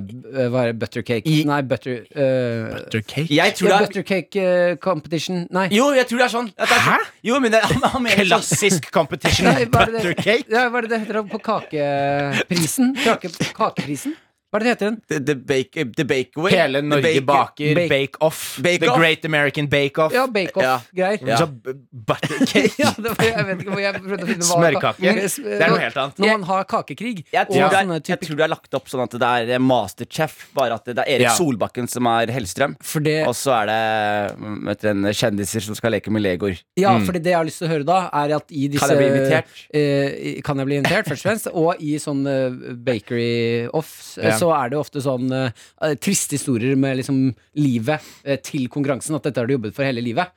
Hva er det, buttercake I- Nei, butter uh, Buttercake? Jeg tror ja, det er Buttercake eh, competition Nei. Jo, jeg tror det er sånn. At det er sånn. Jo, men det, han, han mener sånn. Klassisk competition Nei, hva er det det- buttercake? Ja, hva er det det heter da på kakeprisen? Kake, kakeprisen? Hva er det heter den? The, the, bake, the Bakeway. Hele Norge bake- baker bake- Bake Off. Bake The Off. Great American Bake Off. Ja, bake-off-greier. Ja. ja. buttercake. Ja, det var, jeg vet ikke hvor jeg prøvde å finne hva Smørkake. Men, Det er noe helt annet. Når man har kakekrig Jeg tror, og det er, jeg tror det er lagt opp sånn at det er Masterchef, bare at det er Erik Ja. Solbakken som er Hellstrøm. For det Og så er det mm, vet du, en kjendiser som skal leke med legoer. Ja, for det jeg har lyst til å høre da, er at i disse Kan jeg bli invitert? eh, kan jeg bli invitert, først og fremst. Og i sånn eh, bakery-offs, eh, Ja. Så er det ofte sånn uh, triste historier med liksom livet uh, til konkurransen. At dette har du jobbet for hele livet.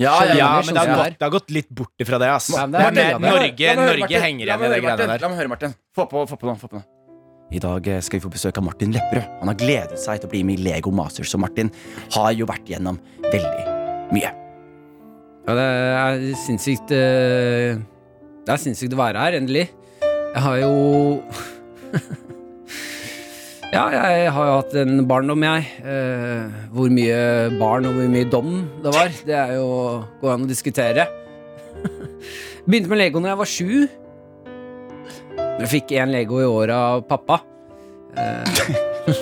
Ja, Ja, men det har, gått, det har gått litt bort ifra det, ass. Ja, men det det er. Norge, Norge henger igjen i de greiene der. La meg høre, Martin. Få på, få på noe. Få på noe. I dag skal vi få besøk av Martin Lepperød. Han har gledet seg til å bli med i Lego Masters. Og Martin har jo vært gjennom veldig mye. Ja, det er sinnssykt eh, Det er sinnssykt å være her, endelig. Jeg har jo Ja, jeg har jo hatt en barndom, jeg. Eh, hvor mye barn og hvor mye dom det var, det er jo går an å diskutere. Begynte med Lego når jeg var sju. Jeg fikk én Lego i året av pappa. Eh,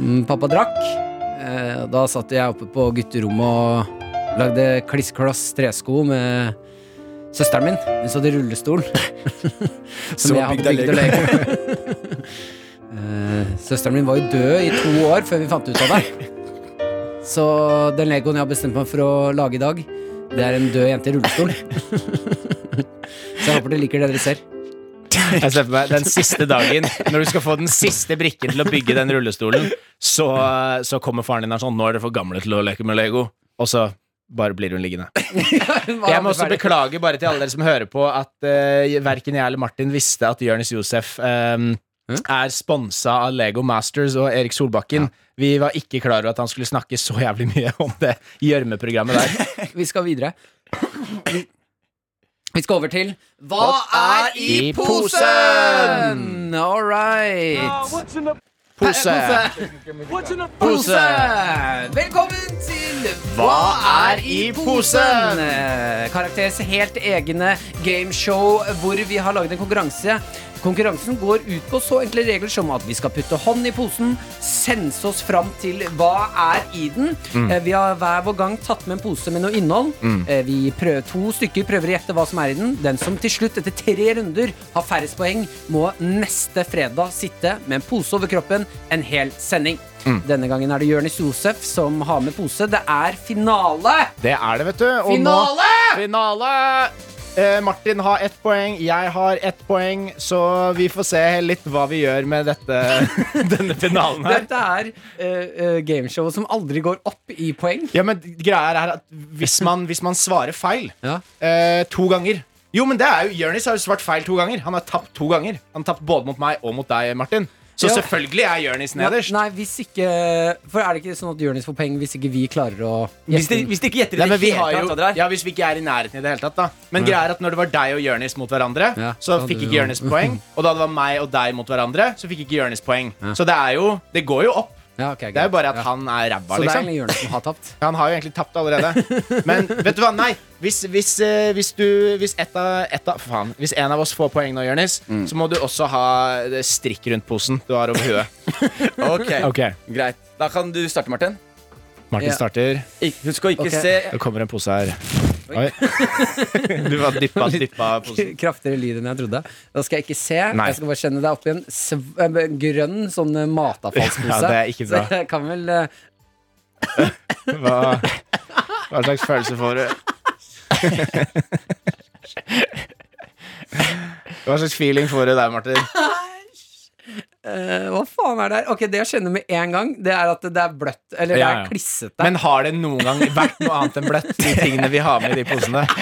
mm, pappa drakk. Eh, Da satt jeg oppe på gutterommet og lagde kliss-kloss tresko med søsteren min. Hun satt i rullestol. Som jeg hadde bygd av Lego. Eh, Søsteren min var jo død i to år før vi fant ut av det. Så den Legoen jeg har bestemt meg for å lage i dag, det er en død jente i rullestol. Så jeg håper dere liker det dere ser. Jeg ser for meg Den siste dagen, når du skal få den siste brikken til å bygge den rullestolen, så, så kommer faren din og er sånn Nå er dere for gamle til å leke med Lego. Og så bare blir hun liggende. Jeg må også beklage bare til alle dere som hører på, at uh, verken jeg eller Martin visste at Jonis Josef ehm, er sponsa av Lego Masters og Erik Solbakken. Vi var ikke klar over at han skulle snakke så jævlig mye om det gjørmeprogrammet der. Vi skal videre. Vi, skal over til Hva er i posen? All right. Pose. Pose. Velkommen til Hva er i posen? Karakteres helt egne gameshow hvor vi har laget en konkurranse. Konkurransen går ut på så enkle regler som at vi skal putte hånd i posen, sense oss fram til hva er i den. Mm. Vi har hver vår gang tatt med en pose med noe innhold. Mm. Vi prøver, to stykker prøver å gjette hva som er i den. Den som til slutt, etter tre runder, har færrest poeng, må neste fredag sitte med en pose over kroppen en hel sending. Denne gangen er det Jonis Josef som har med pose. Det er finale! Det er det, vet du. Og Finale! Nå, finale! Eh, Martin har ett poeng, jeg har ett poeng, så vi får se litt hva vi gjør med dette, denne finalen her. Dette er uh, gameshow som aldri går opp i poeng. Ja, men greia er at hvis man, hvis man svarer feil Ja. eh, to ganger Jo, men det er jo Jonis har jo svart feil to ganger. Han har tapt to ganger. Han har tapt både mot meg og mot deg, Martin. Så Ja. selvfølgelig er Jonis nederst. Nei, hvis ikke For er det ikke sånn at Jonis får penger hvis ikke vi klarer å Hvis de, hvis de ikke gjetter det Nei, det vi jo, ja, Hvis vi ikke er i nærheten i det hele tatt, da. Men greia er at når det var deg og Jonis mot hverandre, Ja, så fikk ikke Jonis poeng. Og da det var meg og deg mot hverandre, så fikk ikke Jonis poeng. Så det er jo Det går jo opp. Ja, okay, Det er jo bare at ja. han er ræva, Så det er liksom. egentlig Jonis som har tapt. Han har jo egentlig tapt allerede. Men vet du hva, nei. Hvis, hvis, eh, hvis du Hvis et av, et av Faen. Hvis en av oss får poeng nå, Jonis, Mm. så må du også ha strikk rundt posen du har over huet. Ok, Ok, Greit. Da kan du starte, Martin. Martin Ja. starter. Husk å ikke okay. se Det kommer en pose her. Oi. Du var dyppa, dyppa. Kraftigere lyd enn jeg trodde. Da skal jeg ikke se. Nei. Jeg skal bare kjenne deg oppi en sv eh, grønn sånn eh, matavfallspose. Ja, det er ikke bra. Så jeg kan vel uh... Hva, hva slags følelse får du? Hva slags feeling får du der, Martin? Eh, Hva faen er det her? Ok, Det jeg kjenner med en gang, det er at det er bløtt. Eller det Ja, er ja. klissete. Men har det noen gang vært noe annet enn bløtt, de tingene vi har med i de posene?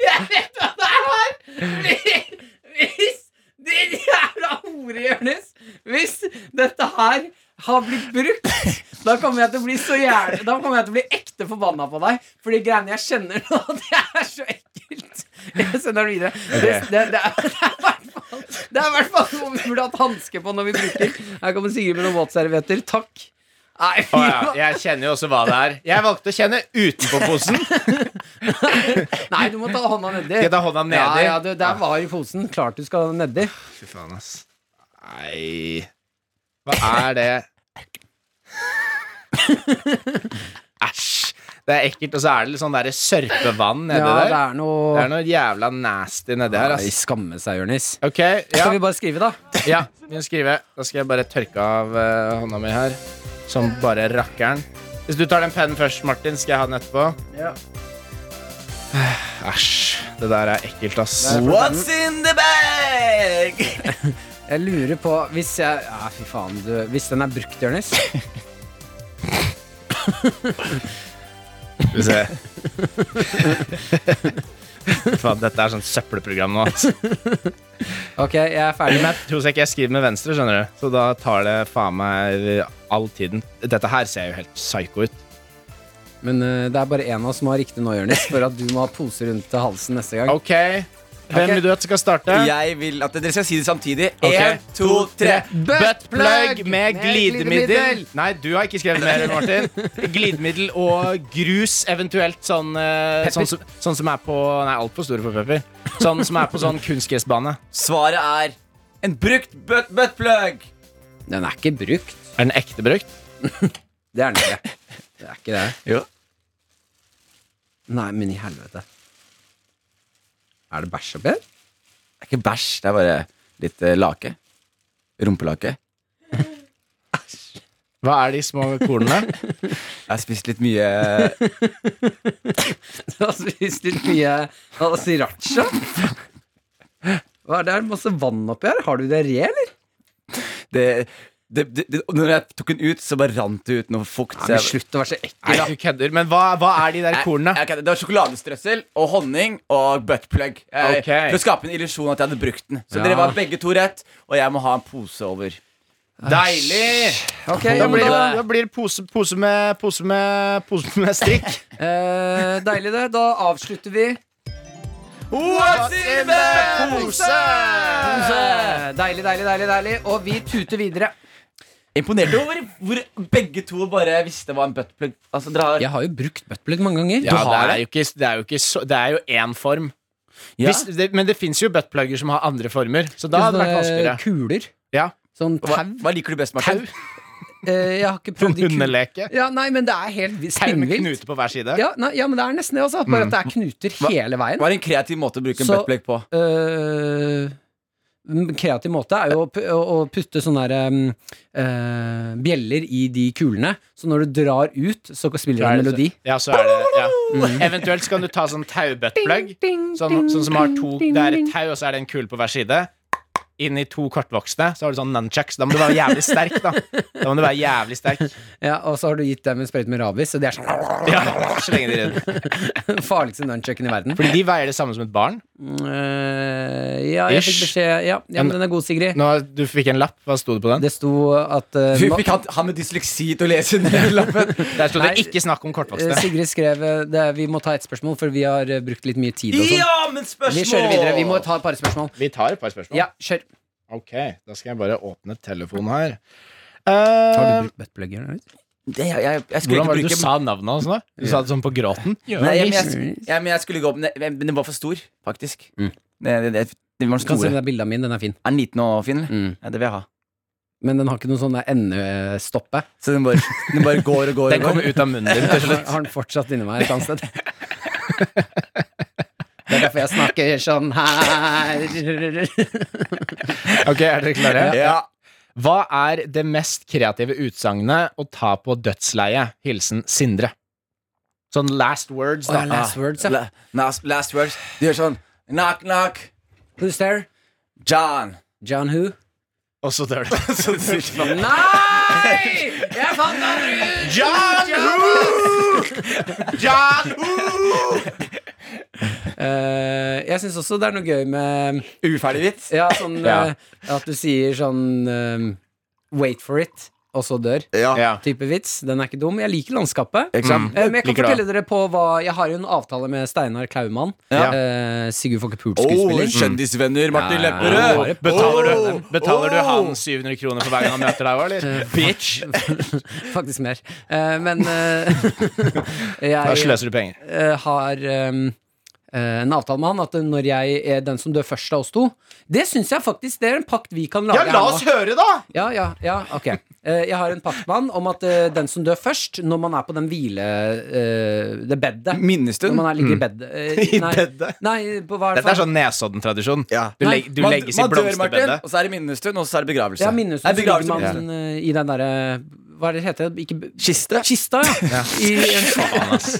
Jeg vet hva det er! Hvis Din jævla hore, Jonis! Hvis dette her har blitt brukt, da kommer jeg til å bli så jævlig Da kommer jeg til å bli ekte forbanna på deg. For de greiene jeg kjenner nå, det er så ekkelt. Jeg sender den videre. Det, det, det, er, det i hvert fall noe vi burde hatt hanske på når vi bruker. Her kommer Sigrid med noen våtservietter. Takk. Nei, oh, ja, jeg kjenner jo også hva det er. Jeg valgte å kjenne utenpå posen. Nei, du må ta hånda nedi. Skal jeg ta hånda nedi? Ja, ja, det der var i posen. Klart du skal nedi. Fy faen, ass. Nei Hva er det? Æsj. Det er ekkelt, og så er det litt sånn der sørpevann nedi Ja, det er noe Det er noe jævla nasty nedi her, Nei, skamme seg, Jonis. Okay, ja. Skal vi bare skrive, da? Ja, vi kan skrive. Da skal jeg bare tørke av uh, hånda mi her. Som bare rakkeren. Hvis du tar den pennen først, Martin, skal jeg ha den etterpå. Ja. Æsj. Det der er ekkelt, ass. What's in the bag? Jeg lurer på Hvis jeg Ja, fy faen. Du, hvis den er brukt, Jonis Skal vi se. Faen, dette er sånn søppelprogram nå. ass. Ok, jeg er ferdig. Men jeg tror ikke jeg skriver med venstre, skjønner du. Så da tar det faen meg all tiden. Dette her ser jo helt psycho ut. Men uh, det er bare én av oss som har riktig nå, Jonis, for at du må ha pose rundt halsen neste gang. Ok. Hvem okay. vil du at skal starte? Jeg vil at dere skal si det samtidig. Én, okay. to, tre. Buttplug med glidemiddel. Nei, du har ikke skrevet mer, Martin. Glidemiddel og grus, eventuelt sånn, eh, sånn, som, sånn som er på Nei, altfor store for pepper. Sånn som er på sånn kunstgressbane. Svaret er en brukt butt buttplug. Den er ikke brukt. Er den ekte brukt? Det er den ikke. Det er ikke det. Jo. Nei, men i helvete. Er det bæsj oppi her? Det er ikke bæsj, det er bare litt eh, lake. Rumpelake. Hva er de små kornene? Jeg har spist litt mye Du har spist litt mye av sriracha. Hva er det? Er masse vann oppi her? Har du diaré, eller? det, det, det, det, Når jeg tok den ut, så bare rant det ut noe fukt. Ja, men Slutt å være så ekkel, da. du kødder. Men hva, hva er de der kornene? Jeg, jeg det var sjokoladestrøssel og honning og buttplug. Jeg- Ok. For å skape en illusjon at jeg hadde brukt den. Så Ja. dere var begge to rett, og jeg må ha en pose over. Deilig! Okay, Da blir det, da blir det pose, pose, med, pose, med, pose med strikk. eh, deilig, det. Da avslutter vi. What's in the pose? pose? Deilig, deilig, deilig. deilig Og vi tuter videre. Imponert over hvor begge to bare visste hva en buttplug Altså, dere har Jeg har jo brukt buttplug mange ganger. Ja, det har er jo ikke, det er jo ikke så, Det er jo én form. Ja. Hvis, det, men det fins jo buttplugger som har andre former, så da hadde det vært vanskeligere. Kuler. Ja, Sånn hva, tau. hva liker du best, Martin? Uh, jeg har ikke prøvd de hundeleke. Ja, nei, men det er helt vi- Tau med spinnvilt. knute på hver side. Ja, nei, ja, men det er nesten det også. Bare at det er knuter hele veien. Hva er en kreativ måte å bruke en buttplug på? Eh, en kreativ måte er jo å putte sånne der, um, eh, bjeller i de kulene. Så når du drar ut, så spiller du en melodi. Ja, så er det ja. Eventuelt så kan du ta sånn taubuttplug. Sånn, sånn som har to Det er et tau, og så er det en kule på hver side. Inn i to kortvoksne, så har du sånn nunchucks. Da må du være jævlig sterk, da. Da må du være jævlig sterk. Ja, og så har du gitt dem en sprøyte med rabies, og det er sånn Ja, så lenge de er den farligste nunchucken i verden. Fordi de veier det samme som et barn. Uh, ja, jeg fikk beskjed Ja, ja men den er god, Sigrid. Nå, du fikk en lapp. Hva sto det på den? Det sto at uh, Vi nå- fikk han, han med dysleksi til å lese den lappen. Der sto det 'ikke snakk om kortvoksne'. kortvokste'. Sigrid skrev eh, det, Vi må ta ett spørsmål, for vi har eh, brukt litt mye tid og sånn. Ja, men spørsmål! Vi kjører videre. Vi må ta et par spørsmål. Vi tar et par spørsmål. Ja, kjør. Ok, da skal jeg bare åpne telefonen her. Har Eh, du brukt buttplugger? Det, jeg, jeg, jeg hvordan var det bruke... du sa navnet hans nå? Du sa det sånn på gråten? Nei, jeg, men jeg, jeg, men jeg skulle gå opp Men den var for stor, faktisk. Mm. Det, det, det, den var kan se store. det bildet av min, den er fin. Er den liten og fin? Mm. Ja, det vil jeg ha. Men den har ikke noe sånn endestoppe. Så den bare, den bare går og går. Den og går. kommer ut av munnen din til Har, slutt. har den fortsatt inni meg et annet sted? Det er derfor jeg snakker sånn her. Ok, er dere klare? Ja. Hva er det mest kreative utsagnet å ta på dødsleiet? Hilsen Sindre. Sånn last words, da. Oh, ja, last words, ja. Last, last words. De gjør sånn Knock, knock. Who's there? John. John who? Og så dør du. Så du sånn, Nei! Jeg fant den ut! John, John Who! John Who! Eh, jeg syns også det er noe gøy med Uferdig vits. Ja, sånn Ja. eh, at du sier sånn eh, Wait for it, og så dør. Ja. Type vits. Den er ikke dum. Jeg liker landskapet. Mm. Men jeg kan Liker det. fortelle dere på hva Jeg har jo en avtale med Steinar Klaumann. Ja. Eh, Sigurd Fokke Pool-skuespiller. Oh, kjendisvenner Martin Ja, Lepperød! Oh, Betaler du, Oh, du han 700 kroner for hver gang han møter deg òg, eller? Bitch! Faktisk mer. Eh, men eh, Da sløser du penger. eh, har eh, en avtale med han at når jeg er den som dør først av oss to Det syns jeg faktisk det er en pakt vi kan lage Ja, la her oss nå. høre, da! Ja, ja, ja, ok. Eh, jeg har en pakt med han om at eh, den som dør først, når man er på den hvile... eh, det bedet Når man er, ligger i bedet. eh, I bedet? Nei, på hva er det Dette er sånn Nesodden-tradisjon. Ja. Du, leg, du Man- legges i man blomsterbedet. Og så er det minnestund, og så er det begravelse. Ja, minnestund. Nei, Så ligger man eh, i den derre Hva er det heter det? Ikke Kiste. Kista, ja. I en Faen, ass.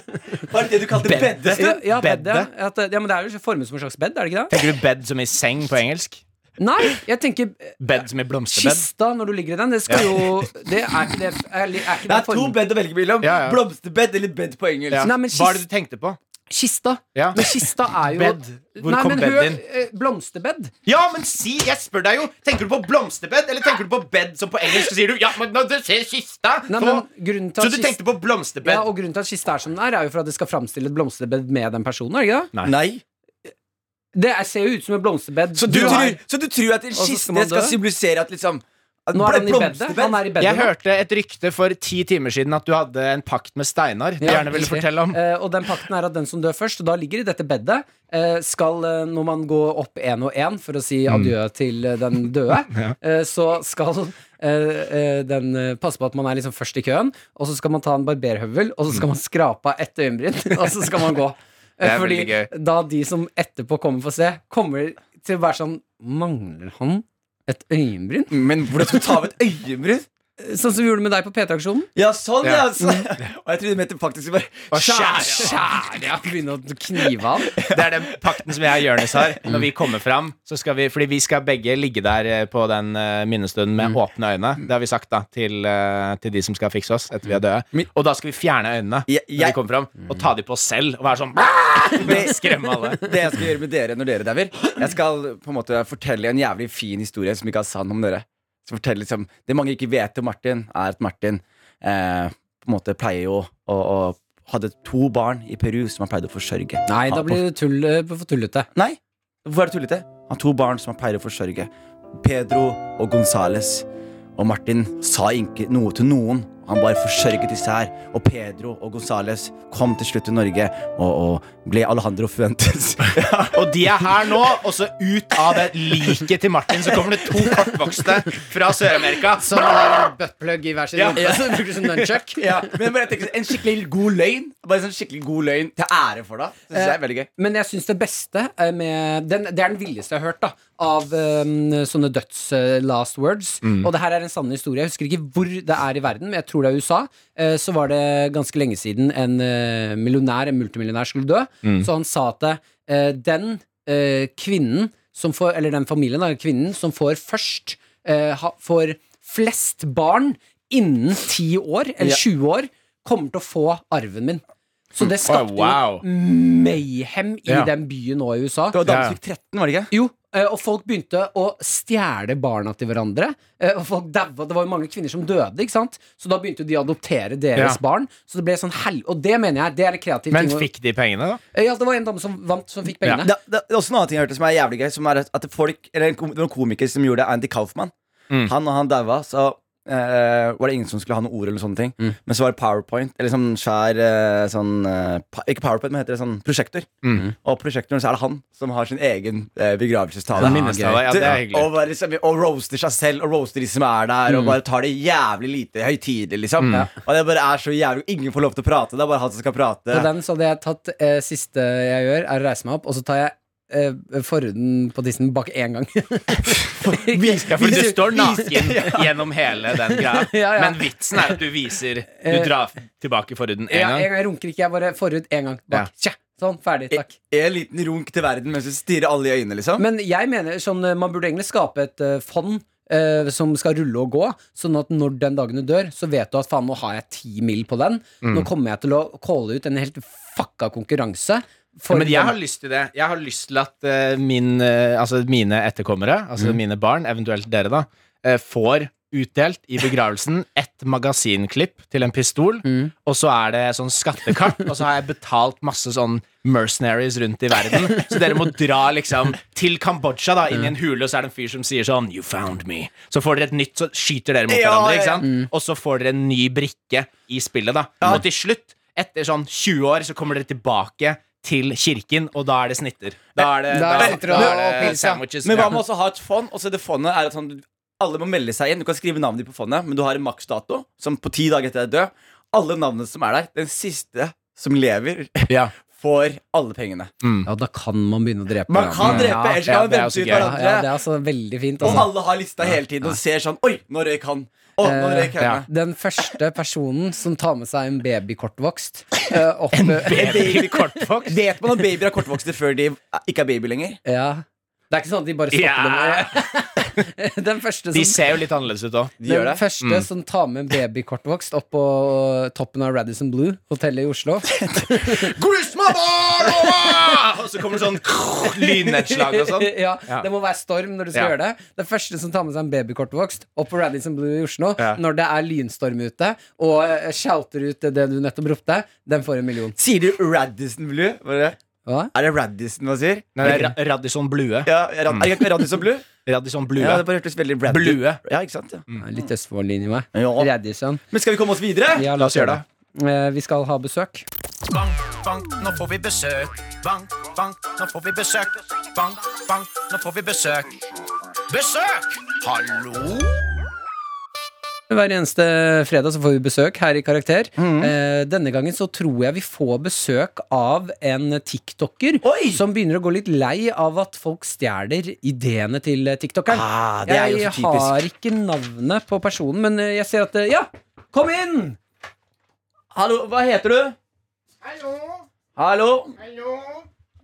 Hva er det du kalte Bedde. ja, ja, ja. Bedde. At, ja, men det er jo formet som en slags bed, er det ikke det? Tenker du bed som i seng på engelsk? Nei, jeg tenker Bed som i blomsterbed? Kista når du ligger i den, det skal jo Det er ikke det Er, er ikke Det er to bed å velge mellom. Ja, ja. Blomsterbed eller bed på engelsk. Ja. Nei, men Hva er det du tenkte på? Kista. Ja. Men kista er jo Bed. Hvor Nei, kom men bed hør, inn? eh, Blomsterbed. Ja, men si! Jeg spør deg jo! Tenker du på blomsterbed, eller tenker du på bed som på engelsk? Så sier du ja, men når du ser kista Nei, så, men Så du kista, tenkte på blomsterbed? ja, og grunnen til at kista er som den er, er jo for at det skal framstille et blomsterbed med den personen. er det ikke det? Nei. Det er, ser jo ut som et blomsterbed. Så du, Du har- tror, så du tror at en kiste skal symbolisere at liksom Nå er han i bedet. Han er i bedet Jeg nå. hørte et rykte for ti timer siden at du hadde en pakt med Steinar. Du Ja, gjerne ville fortelle om. uh, og den pakten er at den som dør først, og da ligger i dette bedet, uh, skal, uh, når man går opp én og én for å si adjø til eh, den døde, eh, så skal eh, eh, den eh, passe på at man er liksom først i køen, og så skal man ta en barberhøvel, og så skal man skrape av ett øyenbryn, og så skal man gå. Det Eh, Fordi da de som etterpå kommer for å se, kommer til å være sånn Mangler han et øyenbryn? Men hvordan skal du ta av et øyenbryn? Sånn som vi gjorde med deg på P3-aksjonen. Ja, sånn, ja. Altså. Så, og jeg trodde du mente faktisk bare skjære. Skjære, ja. Begynne å knive av. Det er den pakten som jeg og Jonis har. Når vi kommer fram, så skal vi Fordi vi skal begge ligge der eh, på den eh, minnestunden med åpne øyne. Det har vi sagt da til, eh, til de som skal fikse oss etter vi er døde. Og da skal vi fjerne øynene Jeg- når vi kommer fram, og ta de på oss selv og være sånn Skremme alle. Det jeg skal gjøre med dere når dere dauer Jeg skal på en måte fortelle en jævlig fin historie som ikke er sann om dere. Så fortelle liksom Det mange ikke vet om Martin, er at Martin eh, på en måte pleier jo å, å Hadde to barn i Peru som han pleide å forsørge. Nei, da blir det tull, eh, for tullete. Nei, hvorfor er det tullete? Han har to barn som han pleier å forsørge. Pedro og Gonzales. Og Martin sa ikke noe til noen. Han bare forsørget her. Og Pedro og Gonzales kom til slutt til Norge og, og ble Alejandro Fuentes. Og de er her nå, og så ut av det liket til Martin så kommer det to kortvokste fra Sør-Amerika. Som har buttplug i hver sin Ja. rumpe. Så bruker som nunchuck. ja, men bare tenk, En skikkelig god løgn. Bare en sånn skikkelig god løgn til ære for deg. Det synes jeg er veldig gøy. Men jeg syns det beste eh, med den, Det er den villeste jeg har hørt da av um, sånne døds-last words. Og det her er en sann historie. Jeg husker ikke hvor det er i verden, men jeg tror det er USA. Så var det ganske lenge siden en eh, millionær, en multimillionær, skulle dø. Så han sa at eh, den eh, kvinnen som får Eller den familien, da, kvinnen som får først Får flest barn innen 10 år, eller Ja. 20 år, kommer til å få arven min. Så det skapte wow. jo mayhem i Ja. den byen nå i USA. Det var da Ja. du fikk 13, var det ikke? Jo, eh, og folk begynte å stjele barna til hverandre. eh, Og folk daua. Det var jo mange kvinner som døde, ikke sant? Så da begynte de å adoptere deres Ja. barn. Så det ble sånn hel... Og det mener jeg, det er en kreativ Men ting. Men fikk de pengene, da? Eh, Ja, det var en dame som vant, som fikk pengene. Det, det, det er også en annen ting jeg hørte som er jævlig gøy. Som er at folk, eller en komiker som gjorde det, Andy Kaufman. Mm. Han og han daua, så eh, var det ingen som skulle ha noe ord eller sånne ting. Mm. Men så var det PowerPoint, eller sånn svær uh, sånn uh, Ikke PowerPoint, men heter det sånn prosjektor. Mm. Og prosjektoren så er det han som har sin egen eh, begravelsestale. Ja, det er hyggelig. Og, bare, liksom, og roaster seg selv og roaster de som er der, Mm. og bare tar det jævlig lite høytidelig, liksom. Og det bare er så jævlig Ingen får lov til å prate, det er bare han som skal prate. På den så hadde jeg tatt eh, Siste jeg gjør, er å reise meg opp, og så tar jeg eh, forhuden på tissen bak én gang. Ja, for du står naken gjennom hele den greia. Ja, ja. Men vitsen er at du viser Du drar tilbake forhuden én Ja, en gang. gang jeg runker ikke, jeg bare forhud én gang bak. Tja, sånn, ferdig, takk. En liten runk til verden mens du stirrer alle i øynene, liksom. Men jeg mener sånn, eh, man burde egentlig skape et uh, fond Uh, som skal rulle og gå, sånn at når den dagen du dør, så vet du at faen, nå har jeg ti mil på den. Mm. Nå kommer jeg til å calle ut en helt fucka konkurranse. For Men jeg har lyst til det. Jeg har lyst til at uh, min, uh, altså mine etterkommere, Mm. altså mine barn, eventuelt dere, da, uh, får utdelt i begravelsen et magasinklipp til en pistol, Mm. og så er det sånn skattekart, og så har jeg betalt masse sånn mercenaries rundt i verden. Så dere må dra liksom til Kambodsja, da, inn i en hule, og så er det en fyr som sier sånn You found me. Så får dere et nytt, så skyter dere mot Ja, hverandre, ikke sant? Mm. Og så får dere en ny brikke i spillet, da. Og til slutt, etter sånn 20 år, så kommer dere tilbake til kirken, og da er det snitter. Da er det, Da da, da er det sandwiches. Men hva med også ha et fond? Og så det fondet er at sånn, Alle må melde seg inn. Du kan skrive navnet ditt på fondet, men du har en maksdato som på ti dager etter at du er død. Alle navnene som er der, den siste som lever, Ja. får alle pengene. Ja, da kan man begynne å drepe. Man kan drepe, ja. ellers kan man er vente ut hverandre. ja, det er altså veldig fint. Og Altså. alle har lista hele tiden og ser sånn Oi, nå røyk han. Eh, henne. ja. Den første personen som tar med seg en babykortvokst uh, opp Baby kortvokst. Vet man at babyer er kortvokste før de ikke er baby lenger? Ja. Det er ikke sånn at de bare stopper yeah. dem. Den første De ser jo litt annerledes ut òg. De Den første som tar med en babykortvokst opp på toppen av Radisson Blue, hotellet i Oslo. Og så kommer det sånn lynnedslag og sånn. ja, Ja. Det må være storm når du skal Ja. gjøre det. Den første som tar med seg en babykortvokst opp på Radisson Blue i Oslo Ja. når det er lynstorm ute, og eh, shouter ut det du nettopp ropte, den får en million. Sier du Radisson Blue? Var det det? Hva? Er det Radisson man sier? Nei, det er Ra- Radisson Blue. Ja, er det er det ikke Radisson Blue? Radisson Blue. Ja, det bare hørtes veldig Radisson Blue. Ja, ikke sant? Ja. Er Litt Østfold-linje i meg. Ja. Radisson. Men skal vi komme oss videre? Ja, La oss gjøre det. Eh, Vi skal ha besøk. Bank, bank, nå får vi besøk. Bank, bank, nå får vi besøk. Bank, bank, nå får vi besøk. Besøk! Hallo? Hver eneste fredag så får vi besøk her i Karakter. Mm. Eh, denne gangen så tror jeg vi får besøk av en tiktoker Oi! som begynner å gå litt lei av at folk stjeler ideene til tiktokeren. Ah, det er jo jeg så typisk. har ikke navnet på personen, men eh, jeg ser at eh, Ja, kom inn! Hallo, hva heter du? Hallo. Hallo.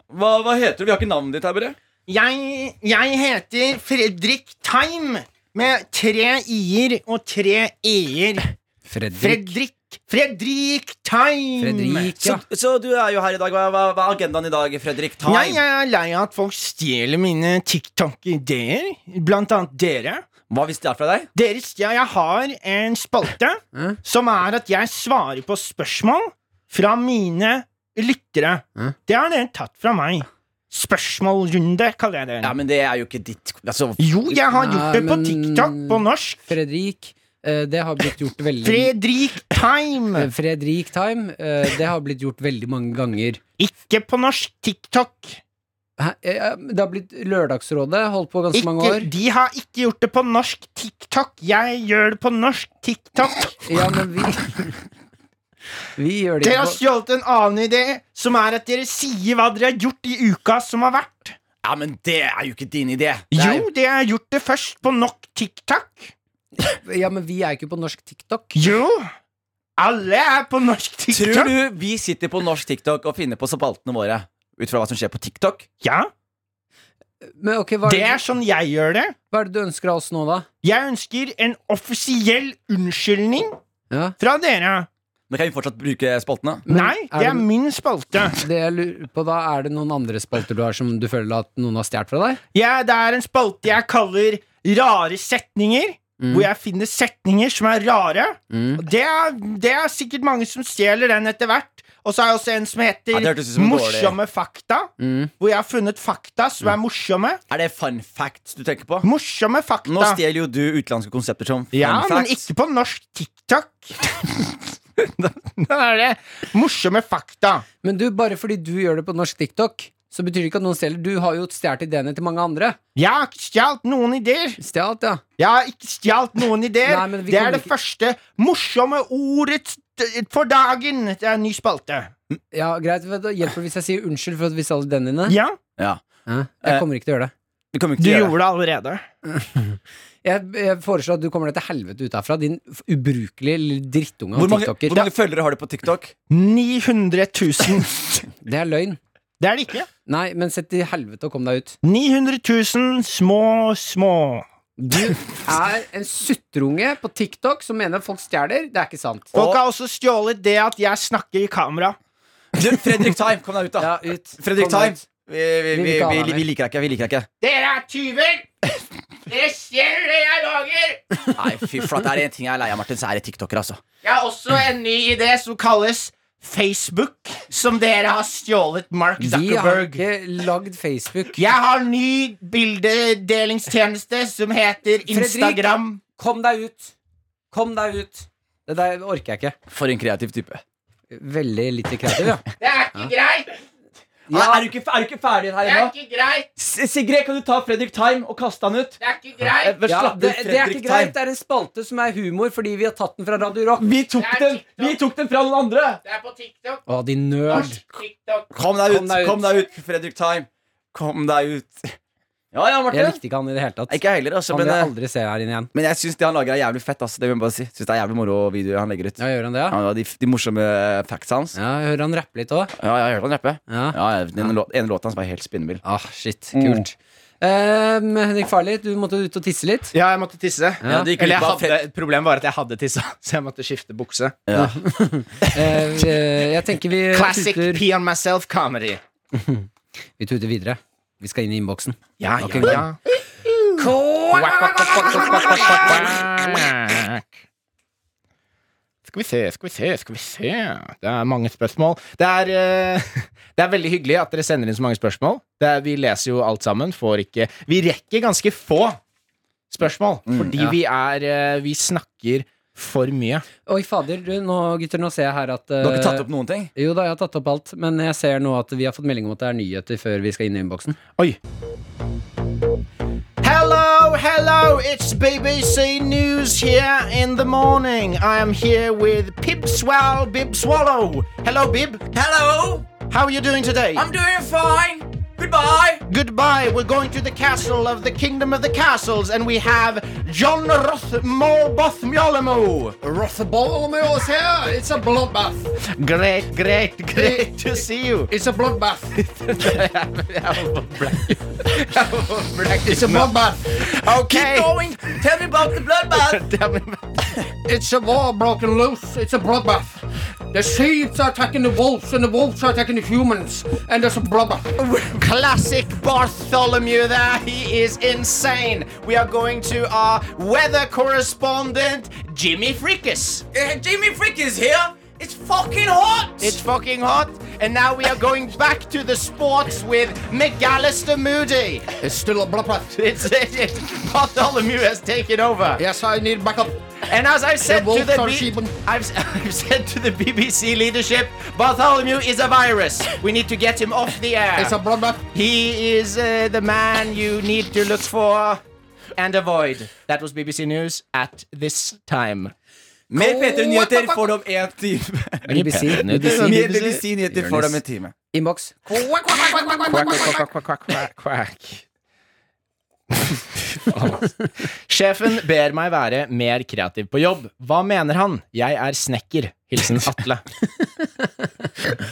Hva, hva heter du? Vi har ikke navnet ditt her, bare. Jeg, jeg heter Fredrik Time med tre i-er og tre e-er. Fredrik. Fredrik Fredrik Time. Fredrik, Så, ja. så du er jo her i dag. Hva, hva, hva er agendaen i dag, Fredrik? Time. Jeg er lei av at folk stjeler mine TikTok-ideer, blant annet dere. Hva hvis det er fra deg? Dere stjeler, jeg har en spalte Mm. som er at jeg svarer på spørsmål fra mine lyttere. Mm. Det har dere tatt fra meg. Spørsmålrunde, kaller jeg det. Ja, men det er jo ikke ditt altså, Jo, jeg har gjort Nei, det på men- TikTok på norsk. Fredrik, Eh, Det har blitt gjort veldig Fredrik Time. Eh, Fredrik Time. eh, Det har blitt gjort veldig mange ganger. Ikke på norsk TikTok. Hæ? Eh, Det har blitt Lørdagsrådet, holdt på ganske mange Ikke, år. de har ikke gjort det på norsk TikTok. Jeg gjør det på norsk TikTok. Ja, men vi Vi gjør det Dere har stjålet en annen idé, som er at dere sier hva dere har gjort i uka som har vært. Ja, men det er jo ikke din idé. Det er Jo, dere har gjort det først på nok TikTok. Ja, men vi er ikke på norsk TikTok. Jo. Alle er på norsk TikTok. Tror du vi sitter på norsk TikTok og finner på spaltene våre ut fra hva som skjer på TikTok? Ja, Men ok, hva det er er sånn jeg gjør det. hva er det du ønsker av oss nå, da? Jeg ønsker en offisiell unnskyldning Ja. fra dere. Men kan vi fortsatt bruke spaltene? Men Nei, er det er det- min spalte. Det jeg lurer på da, Er det noen andre spalter du har som du føler at noen har stjålet fra deg? Ja, det er en spalte jeg kaller Rare setninger. Mm. Hvor jeg finner setninger som er rare. Mm. Og Det er, det er sikkert mange som stjeler den etter hvert. Og så er det også en som heter Ja, som Morsomme dårlig- fakta. Mm. Hvor jeg har funnet fakta som er morsomme. Er det fun facts du tenker på? Morsomme fakta. Nå stjeler jo du utenlandske konsepter som fun ja, men ikke på norsk TikTok. da er det morsomme fakta. Men du, bare fordi du gjør det på norsk TikTok, så betyr det ikke at noen stjeler. Du har jo stjålet ideene til mange andre. Jeg har ikke stjålet noen ideer. Stjalt, ja. Jeg har ikke stjålet noen ideer. Nei, det er det ikke- første morsomme ordet for dagen. Det er en ny spalte. Ja, greit. vet du, Hjelper det hvis jeg sier unnskyld for at vi stjal ideene dine? Ja, Ja. Jeg Eh, kommer ikke til å gjøre det. Du gjøre gjorde det allerede. Jeg, jeg foreslår at du kommer deg til helvete ut herfra, din ubrukelige lille drittunge Hvor av mange, tiktoker. hvor mange følgere har du på TikTok? 900 000. Det er løgn. Det er det ikke. Nei, men sett til helvete og kom deg ut. 900 000 små, små. Du er en sutreunge på TikTok som mener folk stjeler. Det er ikke sant. Folk har også stjålet det at jeg snakker i kamera. Du, Fredrik Time, kom deg ut, da. Ja, ut. Fredrik Kom Time. ut. Vi, vi, Vi vi, vi, vi, liker deg ikke. Vi liker deg ikke. Dere er tyver! Dere skjer det jeg lager! Nei, fy flate. Det er en ting jeg er lei av, Martin, så er det TikToker, altså. Jeg har også en ny idé som kalles Facebook, som dere har stjålet Mark Zuckerberg. Vi har ikke lagd Facebook. Jeg har ny bildedelingstjeneste som heter Instagram. Fredrik, Kom deg ut. Kom deg ut. Det der orker jeg ikke. For en kreativ type. Veldig lite kreativ, ja. Det er ikke greit! Ja. Er, du ikke, er du ikke ferdig her Det er ennå? ikke greit! Sigrid, kan du ta Fredrik Time og kaste han ut? Det er ikke greit! Eh, ja det, det er ikke greit. Det er en spalte som er humor fordi vi har tatt den fra Radio Rock. Vi tok, den, vi tok den fra noen andre! Det er på TikTok. Å, din nerd. TikTok. Kom deg ut, Kom deg ut. kom deg ut, Fredrik Time. Kom deg ut. Ja, ja, Jeg likte ikke han i det hele tatt. Ikke heller, altså. Han Men, vil jeg eh, aldri se her inne igjen. men jeg syns det han lager, er jævlig fett. Altså, det vil jeg bare si. Synes det er jævlig moro videoer han legger ut. Ja, gjør han det, ja? Ja, de, de morsomme facts hans. Ja, jeg hører han rappe litt òg. Ja, jeg hørte han rappe. Ja. Ja, Den lå- ene låta hans var helt spinnvill. Ah, shit, kult. Um, Henrik Farley, du måtte ut og tisse litt. Ja, jeg måtte tisse. Ja. det gikk Eller jeg glipp av hadde, problemet var at jeg hadde tissa, så jeg måtte skifte bukse. Ja. Eh, eh, jeg tenker vi Classic tuter, pee on myself comedy. vi tuter videre. Vi skal inn i innboksen. Ja, ja, ja. Skal vi se, skal vi se, skal vi se Det er mange spørsmål. Det er, eh, det er veldig hyggelig at dere sender inn så mange spørsmål. Det er, vi leser jo alt sammen. Får ikke Vi rekker ganske få spørsmål, fordi vi er eh, Vi snakker for mye. Oi, fader, du, nå, gutter, nå ser jeg her at Du har ikke tatt eh, opp noen ting? Jo da, jeg har tatt opp alt, men jeg ser nå at vi har fått melding om at det er nyheter før vi skal inn i innboksen. Oi. Hello, hello, it's BBC News here in the morning. I am here with Pib Swell, Bib Swallow. Hello, Bib. Hello! How are you doing today? I'm doing fine! Goodbye! Goodbye. We're going to the castle of the Kingdom of the Castles, and we have John Rothmorboth Mjolemo. Bartholomew is here. It's a bloodbath. Great, great, great to see you. It's a bloodbath. it's a bloodbath. Okay. Keep Going! Tell me about the bloodbath! Tell me about. It's a war broken loose. It's a bloodbath. The seeds are attacking the wolves, and the wolves are attacking the humans, and there's a bloodbath. Classic Bartholomew there. He is insane. We are going to our weather correspondent, Jimmy Frickus. Uh, Jimmy Frick is here! It's fucking hot! It's fucking hot. And now we are going back to the sports with McAllister Moody. It's still a bloodbath. It's, it's Bartholomew has taken over. Yes, I need backup. And as I said to wolves the are B- sheeping. I've, I've said to the BBC leadership, Bartholomew is a virus. We need to get him off the air. It's a bloodbath. He is uh, the man you need to look for and avoid. That was BBC News at this time. Mer P3-nyheter får du om én time. BBC, Mer BBC, BBC-nyheter får du om en time. Innboks. Sjefen ber meg være mer kreativ på jobb. Hva mener han? Jeg er snekker. Hilsen Atle.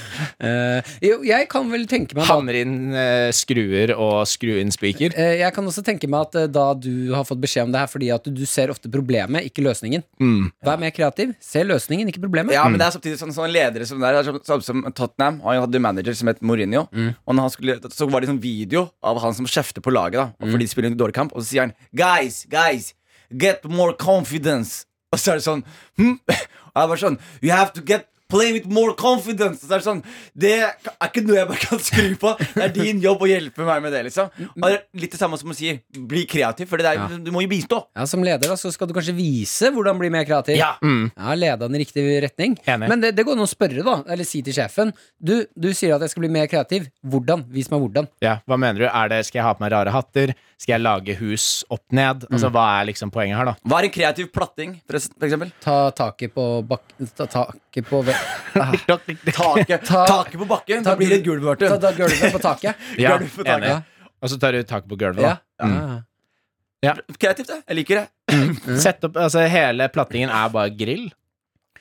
Eh, jo, jeg kan vel tenke meg da Hammer inn eh, skruer og skru inn spiker. Eh, Jeg kan også tenke meg at eh, da du har fått beskjed om det her fordi at du ser ofte problemet, ikke løsningen. Mm. Vær mer kreativ. Se løsningen, ikke problemet. Ja, men det er samtidig sånn, sånne ledere som der, sånn, sånn som Tottenham. Han hadde en manager som het Mourinho. Og når han skulle, så var det en sånn video av han som kjefter på laget. da Fordi de spiller en dårlig kamp Og så sier han Guys, guys, get more confidence. Og så er det sånn hm? Og jeg bare sånn You have to get Play with more confidence. Så er det sånn Det er ikke noe jeg bare kan skru på. Det er din jobb å hjelpe meg med det. liksom Og det er Litt det samme som å si bli kreativ, for det er, du må jo bistå. Ja, Som leder da, så skal du kanskje vise hvordan bli mer kreativ. Ja. Ja, Lede han i riktig retning. Enig. Men det, det går an å spørre, da. Eller si til sjefen. Du, du sier at jeg skal bli mer kreativ. Hvordan? Vis meg hvordan. Ja, hva mener du? Er det, skal jeg ha på meg rare hatter? Skal jeg lage hus opp ned? Altså, Hva er liksom poenget her, da? Hva er en kreativ platting, for eksempel? Ta taket på bak... Ta taket på. Taket, Ta- taket på bakken. Da blir det et gulv, Ta, Martin. ta gulvet på taket. Ja, gulvet på taket. enig. Og så tar du taket på gulvet, Ja. Mm. Ja. Kreativt, det. Jeg liker det. Sett opp, altså Hele plattingen er bare grill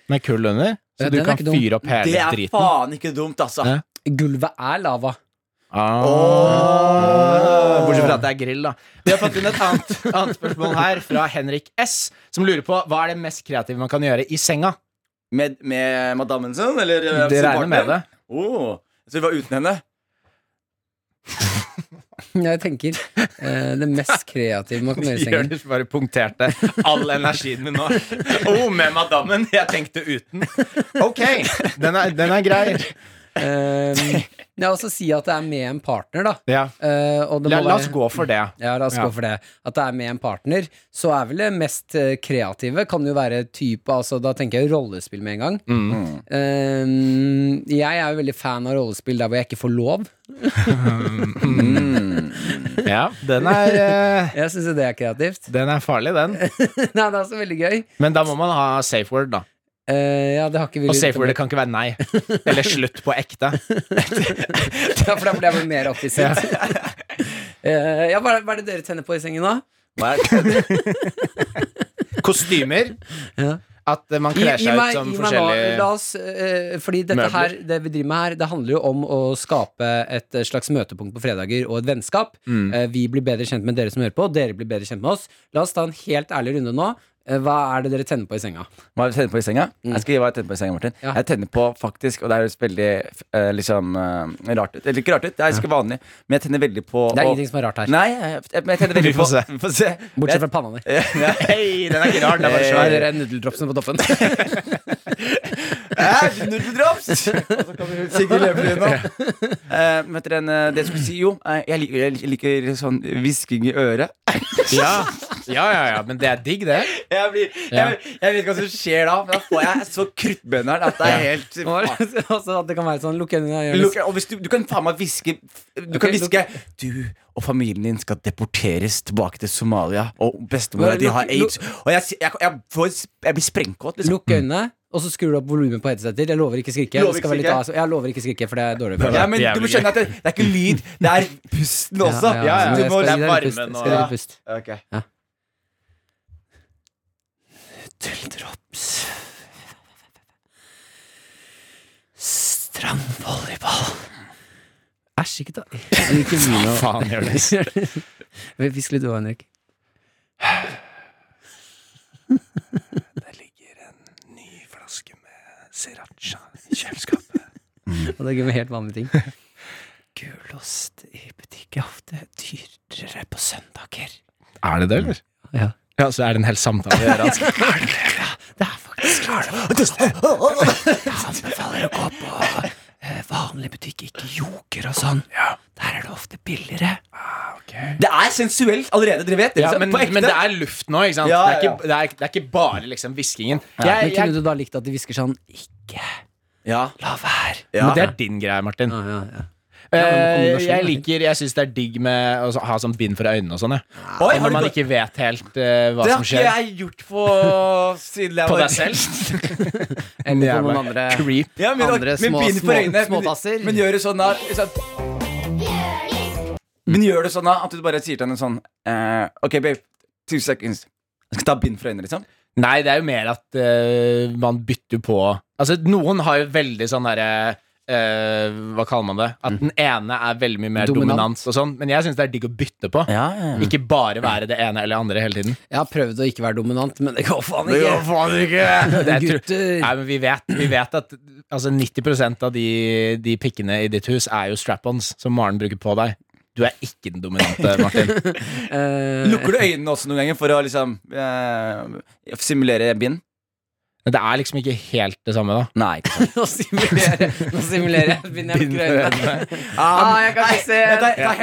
med kull under. Så du kan fyre opp hele driten. Det er faen ikke dumt, altså. Ja. Gulvet er lava. Ah. Bortsett fra at det er grill, da. Vi har fått inn et annet, annet spørsmål her fra Henrik S, som lurer på hva er det mest kreative man kan gjøre i senga. Med, med madammen sin, eller? eh, Det sin regner med det. Oh, så vi var uten henne? Jeg tenker eh, det mest kreative man kan gjøre i sengen. Jonis bare punkterte all energien min nå. Oh, med madammen! Jeg tenkte uten. Ok, den er, den er grei. Eh, ja, og så si at det er med en partner, da. Ja. Uh, og det må La, la oss være- gå for det. Ja, la oss Ja. gå for det. At det er med en partner. Så er vel det mest eh, kreative Kan jo være type altså, Da tenker jeg rollespill med en gang. Mm. Uh, jeg er jo veldig fan av rollespill der hvor jeg ikke får lov. Ja, den er, uh... Jeg syns jo det er kreativt. den er farlig, den. Nei, det er også veldig gøy. Men da må man ha safe word, da. Eh, ja, det har ikke Og safe word kan ikke være nei. Eller slutt på ekte. Ja, for da blir jeg vel mer opphisset. Uh, ja, hva, er- hva er det dere tenner på i sengen, da? Hva er Kostymer. Ja. At eh, man kler seg ut som nå, forskjellige la oss, uh, Fordi dette Møbler. her, det vi driver med her, det handler jo om å skape et eh, slags møtepunkt på fredager og et vennskap. Mm. Uh, vi blir bedre kjent med dere som hører på, dere blir bedre kjent med oss. La oss ta en helt ærlig runde nå. Eh, hva er det dere tenner på i senga? Hva tenner på i senga? Jeg skal gi hva jeg tenner på i senga, Martin. Ja. Jeg tenner på faktisk, og det høres veldig uh, liksom uh, rart ut Eller ikke rart ut, det er ganske vanlig, men jeg tenner veldig på Det er ingenting som er rart her. Nei, jeg, jeg, tenner veldig Vi får på se. Vi får se. Bortsett fra panna di. Hei, den er ikke rar, den er bare svær. nudeldropsene på toppen. Æsj, nudeldrops! Og så kommer Sigurd Leverlien nå. Eh, vet dere, en, eh, det jeg skulle si, jo, eh, jeg liker, jeg liker sånn hvisking i øret. Ja. ja, ja, ja, men det er digg, det. Jeg, blir, jeg, jeg vet ikke hva som skjer da, men da får jeg så kruttbønner at det er helt Også at det kan være sånn Lukk øynene. Lukk- og hvis du, du kan faen meg hviske Du kan Ok, hviske Du og familien din skal deporteres tilbake til Somalia, og bestemora di har aids. Og jeg, jeg, jeg, får, jeg blir sprengkåt, liksom. Lukk øynene, og så skrur du opp volumet på headseter. Jeg lover ikke skrike. Lover Det ikke litt av- Jeg lover ikke skrike, for det er dårlig. for Ja, men du må skjønne at det, det er ikke lyd, det er pusten også. Ja, ja, ja, du må, det er litt pust. varmen og- skal gi Okay. Ja. Tulldrops. Strandvolleyball. Æsj, ikke ta Ikke begynn å Faen, Jonis. Hvisk litt, du, Henrik. Det ligger en ny flaske med sriracha Mm. Og det går med helt vanlige ting. Gulost i butikk er ofte dyrere på søndager. Er det det, eller? Ja. Ja, så er det en hel samtale å gjøre. Altså. Er det? Ja, er faktisk klart. Jeg anbefaler å gå på eh, vanlig butikk, ikke Joker og sånn. Der er det ofte billigere. Det er sensuelt allerede, dere vet det. Ja, liksom, men, men det er luft nå, ikke sant? Ja, Det, er ja, ikke, det, er, det er ikke bare liksom hviskingen. Men kunne jeg, du da likt at de hvisker sånn Ikke ja. la være. Ja. Men det er din greie, Martin. Ja, ja, ja. Eh, jeg liker Jeg syns det er digg med å ha sånn bind for øynene og sånn. Ja. Oi, når man ikke vet helt uh, hva Det som har skjer. ikke jeg gjort på siden jeg På var deg selv? Eller på noen andre Creep. Ja, men, Andre men små- bind for øynene, men- småtasser. Men gjør det sånn da sånn, Men gjør det sånn da at du bare sier til henne sånn uh, Ok, babe, two seconds. Jeg skal ta bind for øynene, liksom. Nei, det er jo mer at uh, man bytter på Altså, noen har jo veldig sånn derre Uh, Hva kaller man det? At den ene er veldig mye mer Dominant. dominant, og sånn. Men jeg syns det er digg å bytte på. Ikke bare være det ene eller andre hele tiden. Jeg har prøvd å ikke være dominant, men det går faen Det ikke. går faen ikke! Det er Gutter. Nei, men vi vet, vi vet at altså 90% av de, de pikkene i ditt hus er jo strap-ons som Maren bruker på deg. Du er ikke den dominante, Martin. uh, Lukker du øynene også noen ganger for å liksom uh, simulere bind? Men det er liksom ikke helt det samme, da. Nei. Nå simulerer jeg Nå simulerer jeg Begynner jeg å lukke øynene. Ah, jeg kan ikke se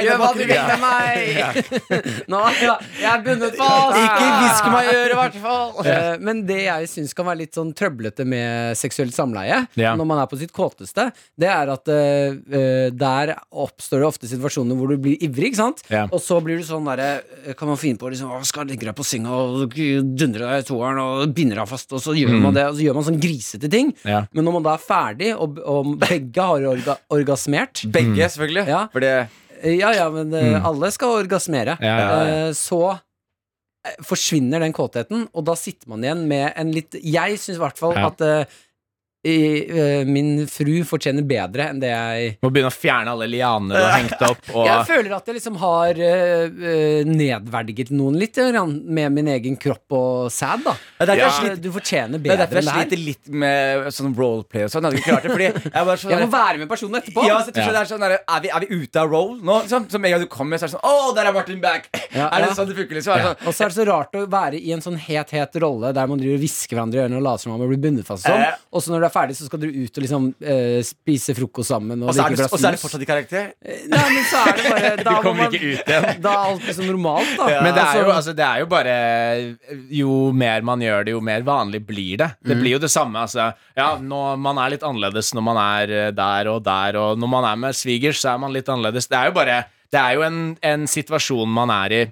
Gjør hva du vil med meg! Nå, ja, jeg er bundet fast! Ikke hvisk meg i øret, i hvert fall! Eh, Men det jeg syns kan være litt sånn trøblete med seksuelt samleie, Ja. når man er på sitt kåteste, det er at eh, der oppstår det ofte situasjoner hvor du blir ivrig, ikke sant? Ja. Og så blir du sånn derre Kan man finne på liksom, å, skal ligge deg på senga og dundre deg i toeren og binde deg fast, og så gjør man det, og så gjør man sånn grisete ting. Ja. Men når man da er ferdig, og, og begge har orga, orgasmert Begge, selvfølgelig. Ja. For det Ja, ja, men mm. alle skal orgasmere. Ja, ja, Eh, så eh, forsvinner den kåtheten, og da sitter man igjen med en litt Jeg syns i hvert fall Ja. at eh, i, uh, min fru fortjener bedre enn det jeg Må begynne å fjerne alle lianer du har hengt opp. Og, Jeg føler at jeg liksom har uh, nedverdiget noen litt med min egen kropp og sæd, da. Ja, det er Ja. derfor jeg sliter- Du fortjener det er bedre derfor jeg enn det her. sliter litt med sånn roleplay og sånn. Jeg det, jeg sånn Jeg må være med personen etterpå. Ja, så det er, sånn er, vi, er vi ute av role nå? Liksom? Som en gang du kommer, så er det sånn Å, der er Martin back! Ja, er det ja. sånn det funker? Liksom? Sånn, Og så er det så rart å være i en sånn het, het rolle der man driver og hvisker hverandre i ørene og later som om man blir bundet fast sånn. Eh. Og så når du er ferdig, så skal dere ut og liksom eh, spise frokost sammen og og så er det, og så er det fortsatt i karakter? Nei, men så er det bare Da, må kommer man, ikke ut igjen. da er alt liksom normalt, da. Men det er, jo, Altså, altså, det er jo bare Jo mer man gjør det, jo mer vanlig blir det. Det blir jo det samme. Altså, ja, når man er litt annerledes når man er eh, der og der, og når man er med svigers, så er man litt annerledes. Det er jo bare Det er jo en, en situasjon man er i.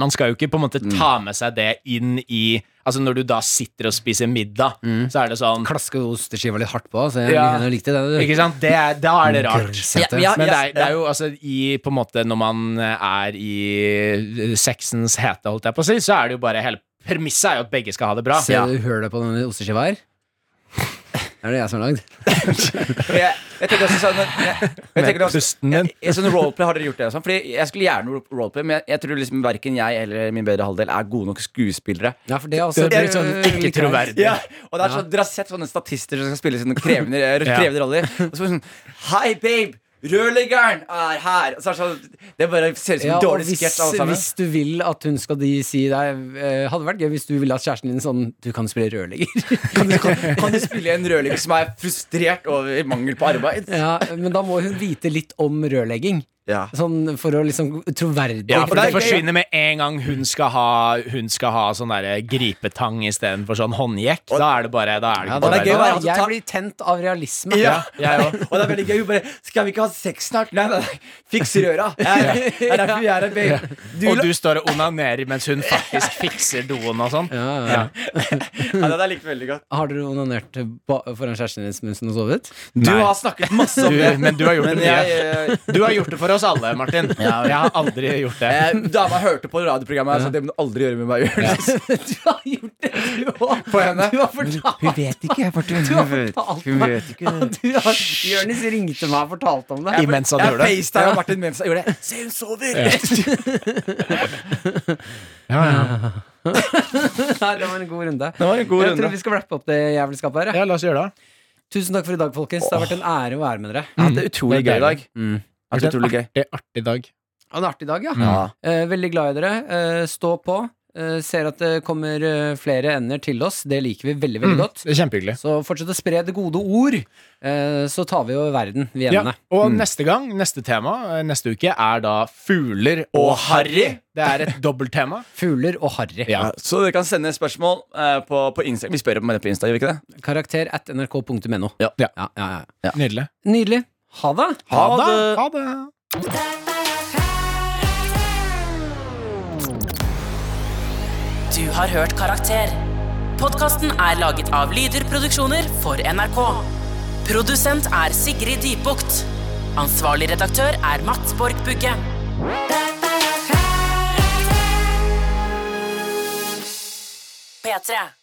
Man skal jo ikke på en måte ta med seg det inn i Altså Når du da sitter og spiser middag, så er det sånn Klaske osteskiva litt hardt på, så jeg, Ja. jeg likte det. du. Ikke sant? Det er, da er det rart. Ja, Ja, Men det er, det er jo altså i på en måte Når man er i sexens hete, holdt jeg på å si, så er det jo bare hele Premisset er jo at begge skal ha det bra. Ser du hølet på denne osteskiva her? Er det jeg som har lagd. Jeg, jeg tenker også sånn jeg, jeg tenker også, jeg, jeg, sånn roleplay, Har dere gjort det? Sånn? Fordi Jeg skulle gjerne roleplay, men jeg, jeg tror liksom verken jeg eller min bedre halvdel er gode nok skuespillere. Ja, for det er også Det er, sånn ikke troverdig. Ja, og det er sånn, Dere har sett sånne statister som skal spille sånne krevende, krevende roller. Og så er det sånn Hei, babe! Rørleggeren er her! Så er det, sånn, det bare ser ut som Ja, en og dårlig hvis, sketsj. alle sammen. hvis du vil at hun skal de si deg eh, Hadde vært gøy hvis du ville at kjæresten din sånn Du kan spille rørlegger. Kan du, kan, kan du spille en rørlegger som er frustrert over mangel på arbeid? ja, men da må hun vite litt om rørlegging. Ja. Sånn for å liksom troverdig Ja, for det er forsvinner med en gang hun skal ha Hun skal ha sånn der gripetang istedenfor sånn håndjekk. Da er det bare Da er det Ja, ikke da, det er gøy altså, jeg blir tent av realisme. Ja, jeg òg. Og det er veldig gøy. Bare Skal vi ikke ha sex snart? Nei, nei, nei. Fiks røra. Ja, ja. Det er derfor vi er her, babe. Du, Og du står og onanerer mens hun faktisk fikser doen og sånn. Ja, ja. ja, det er like veldig godt. Har dere onanert foran kjæresten din mens hun har sovet? Du har snakket masse om det. men du har gjort det eh, Du har gjort det for oss alle, Martin. Jeg har aldri gjort det. eh, Dama hørte på radioprogrammet her, så det må du aldri gjøre med meg. Du har gjort det, du òg! På henne. Du har fortalt vet ikke, Martin. Du har fortalt meg at du har Jonis ringte meg og fortalte om det. Imens han Jeg gjorde det. facetima Martin mens han gjorde det. Se, hun sover! Nei, det var en god runde. Det var en god jeg runde. tror vi skal rappe opp det jævelskapet her. Ja, la oss gjøre det. Tusen takk for i dag, folkens. Det har vært en ære å være med dere. Jeg utrolig Det er gøy i dag. Mm. Jeg hadde utrolig gøy. Artig, artig dag. En artig dag, ja. Ja. Eh, veldig glad i dere. Eh, stå på. Eh, ser at det kommer eh, flere ender til oss. Det liker vi veldig, veldig godt. Det er kjempehyggelig. Så fortsett å spre det gode ord, eh, så tar vi over verden, vi Ja, endene. og neste gang, neste tema, eh, neste uke, er da fugler og harry. Det er et dobbelttema. Fugler og harry. Ja. Ja, Så dere kan sende spørsmål eh, på, på Insta. Vi spør om det på Insta, gjør vi ikke det? Karakter at nrk.no. Ja. Ja. Ja, ja, ja. Nydelig. Nydelig. Ha det. Ha det. Ha det. Du har hørt Karakter. Podkasten er laget av Lyder Produksjoner for NRK. Produsent er Sigrid Dybukt. Ansvarlig redaktør er Mats Borg Bugge. P3.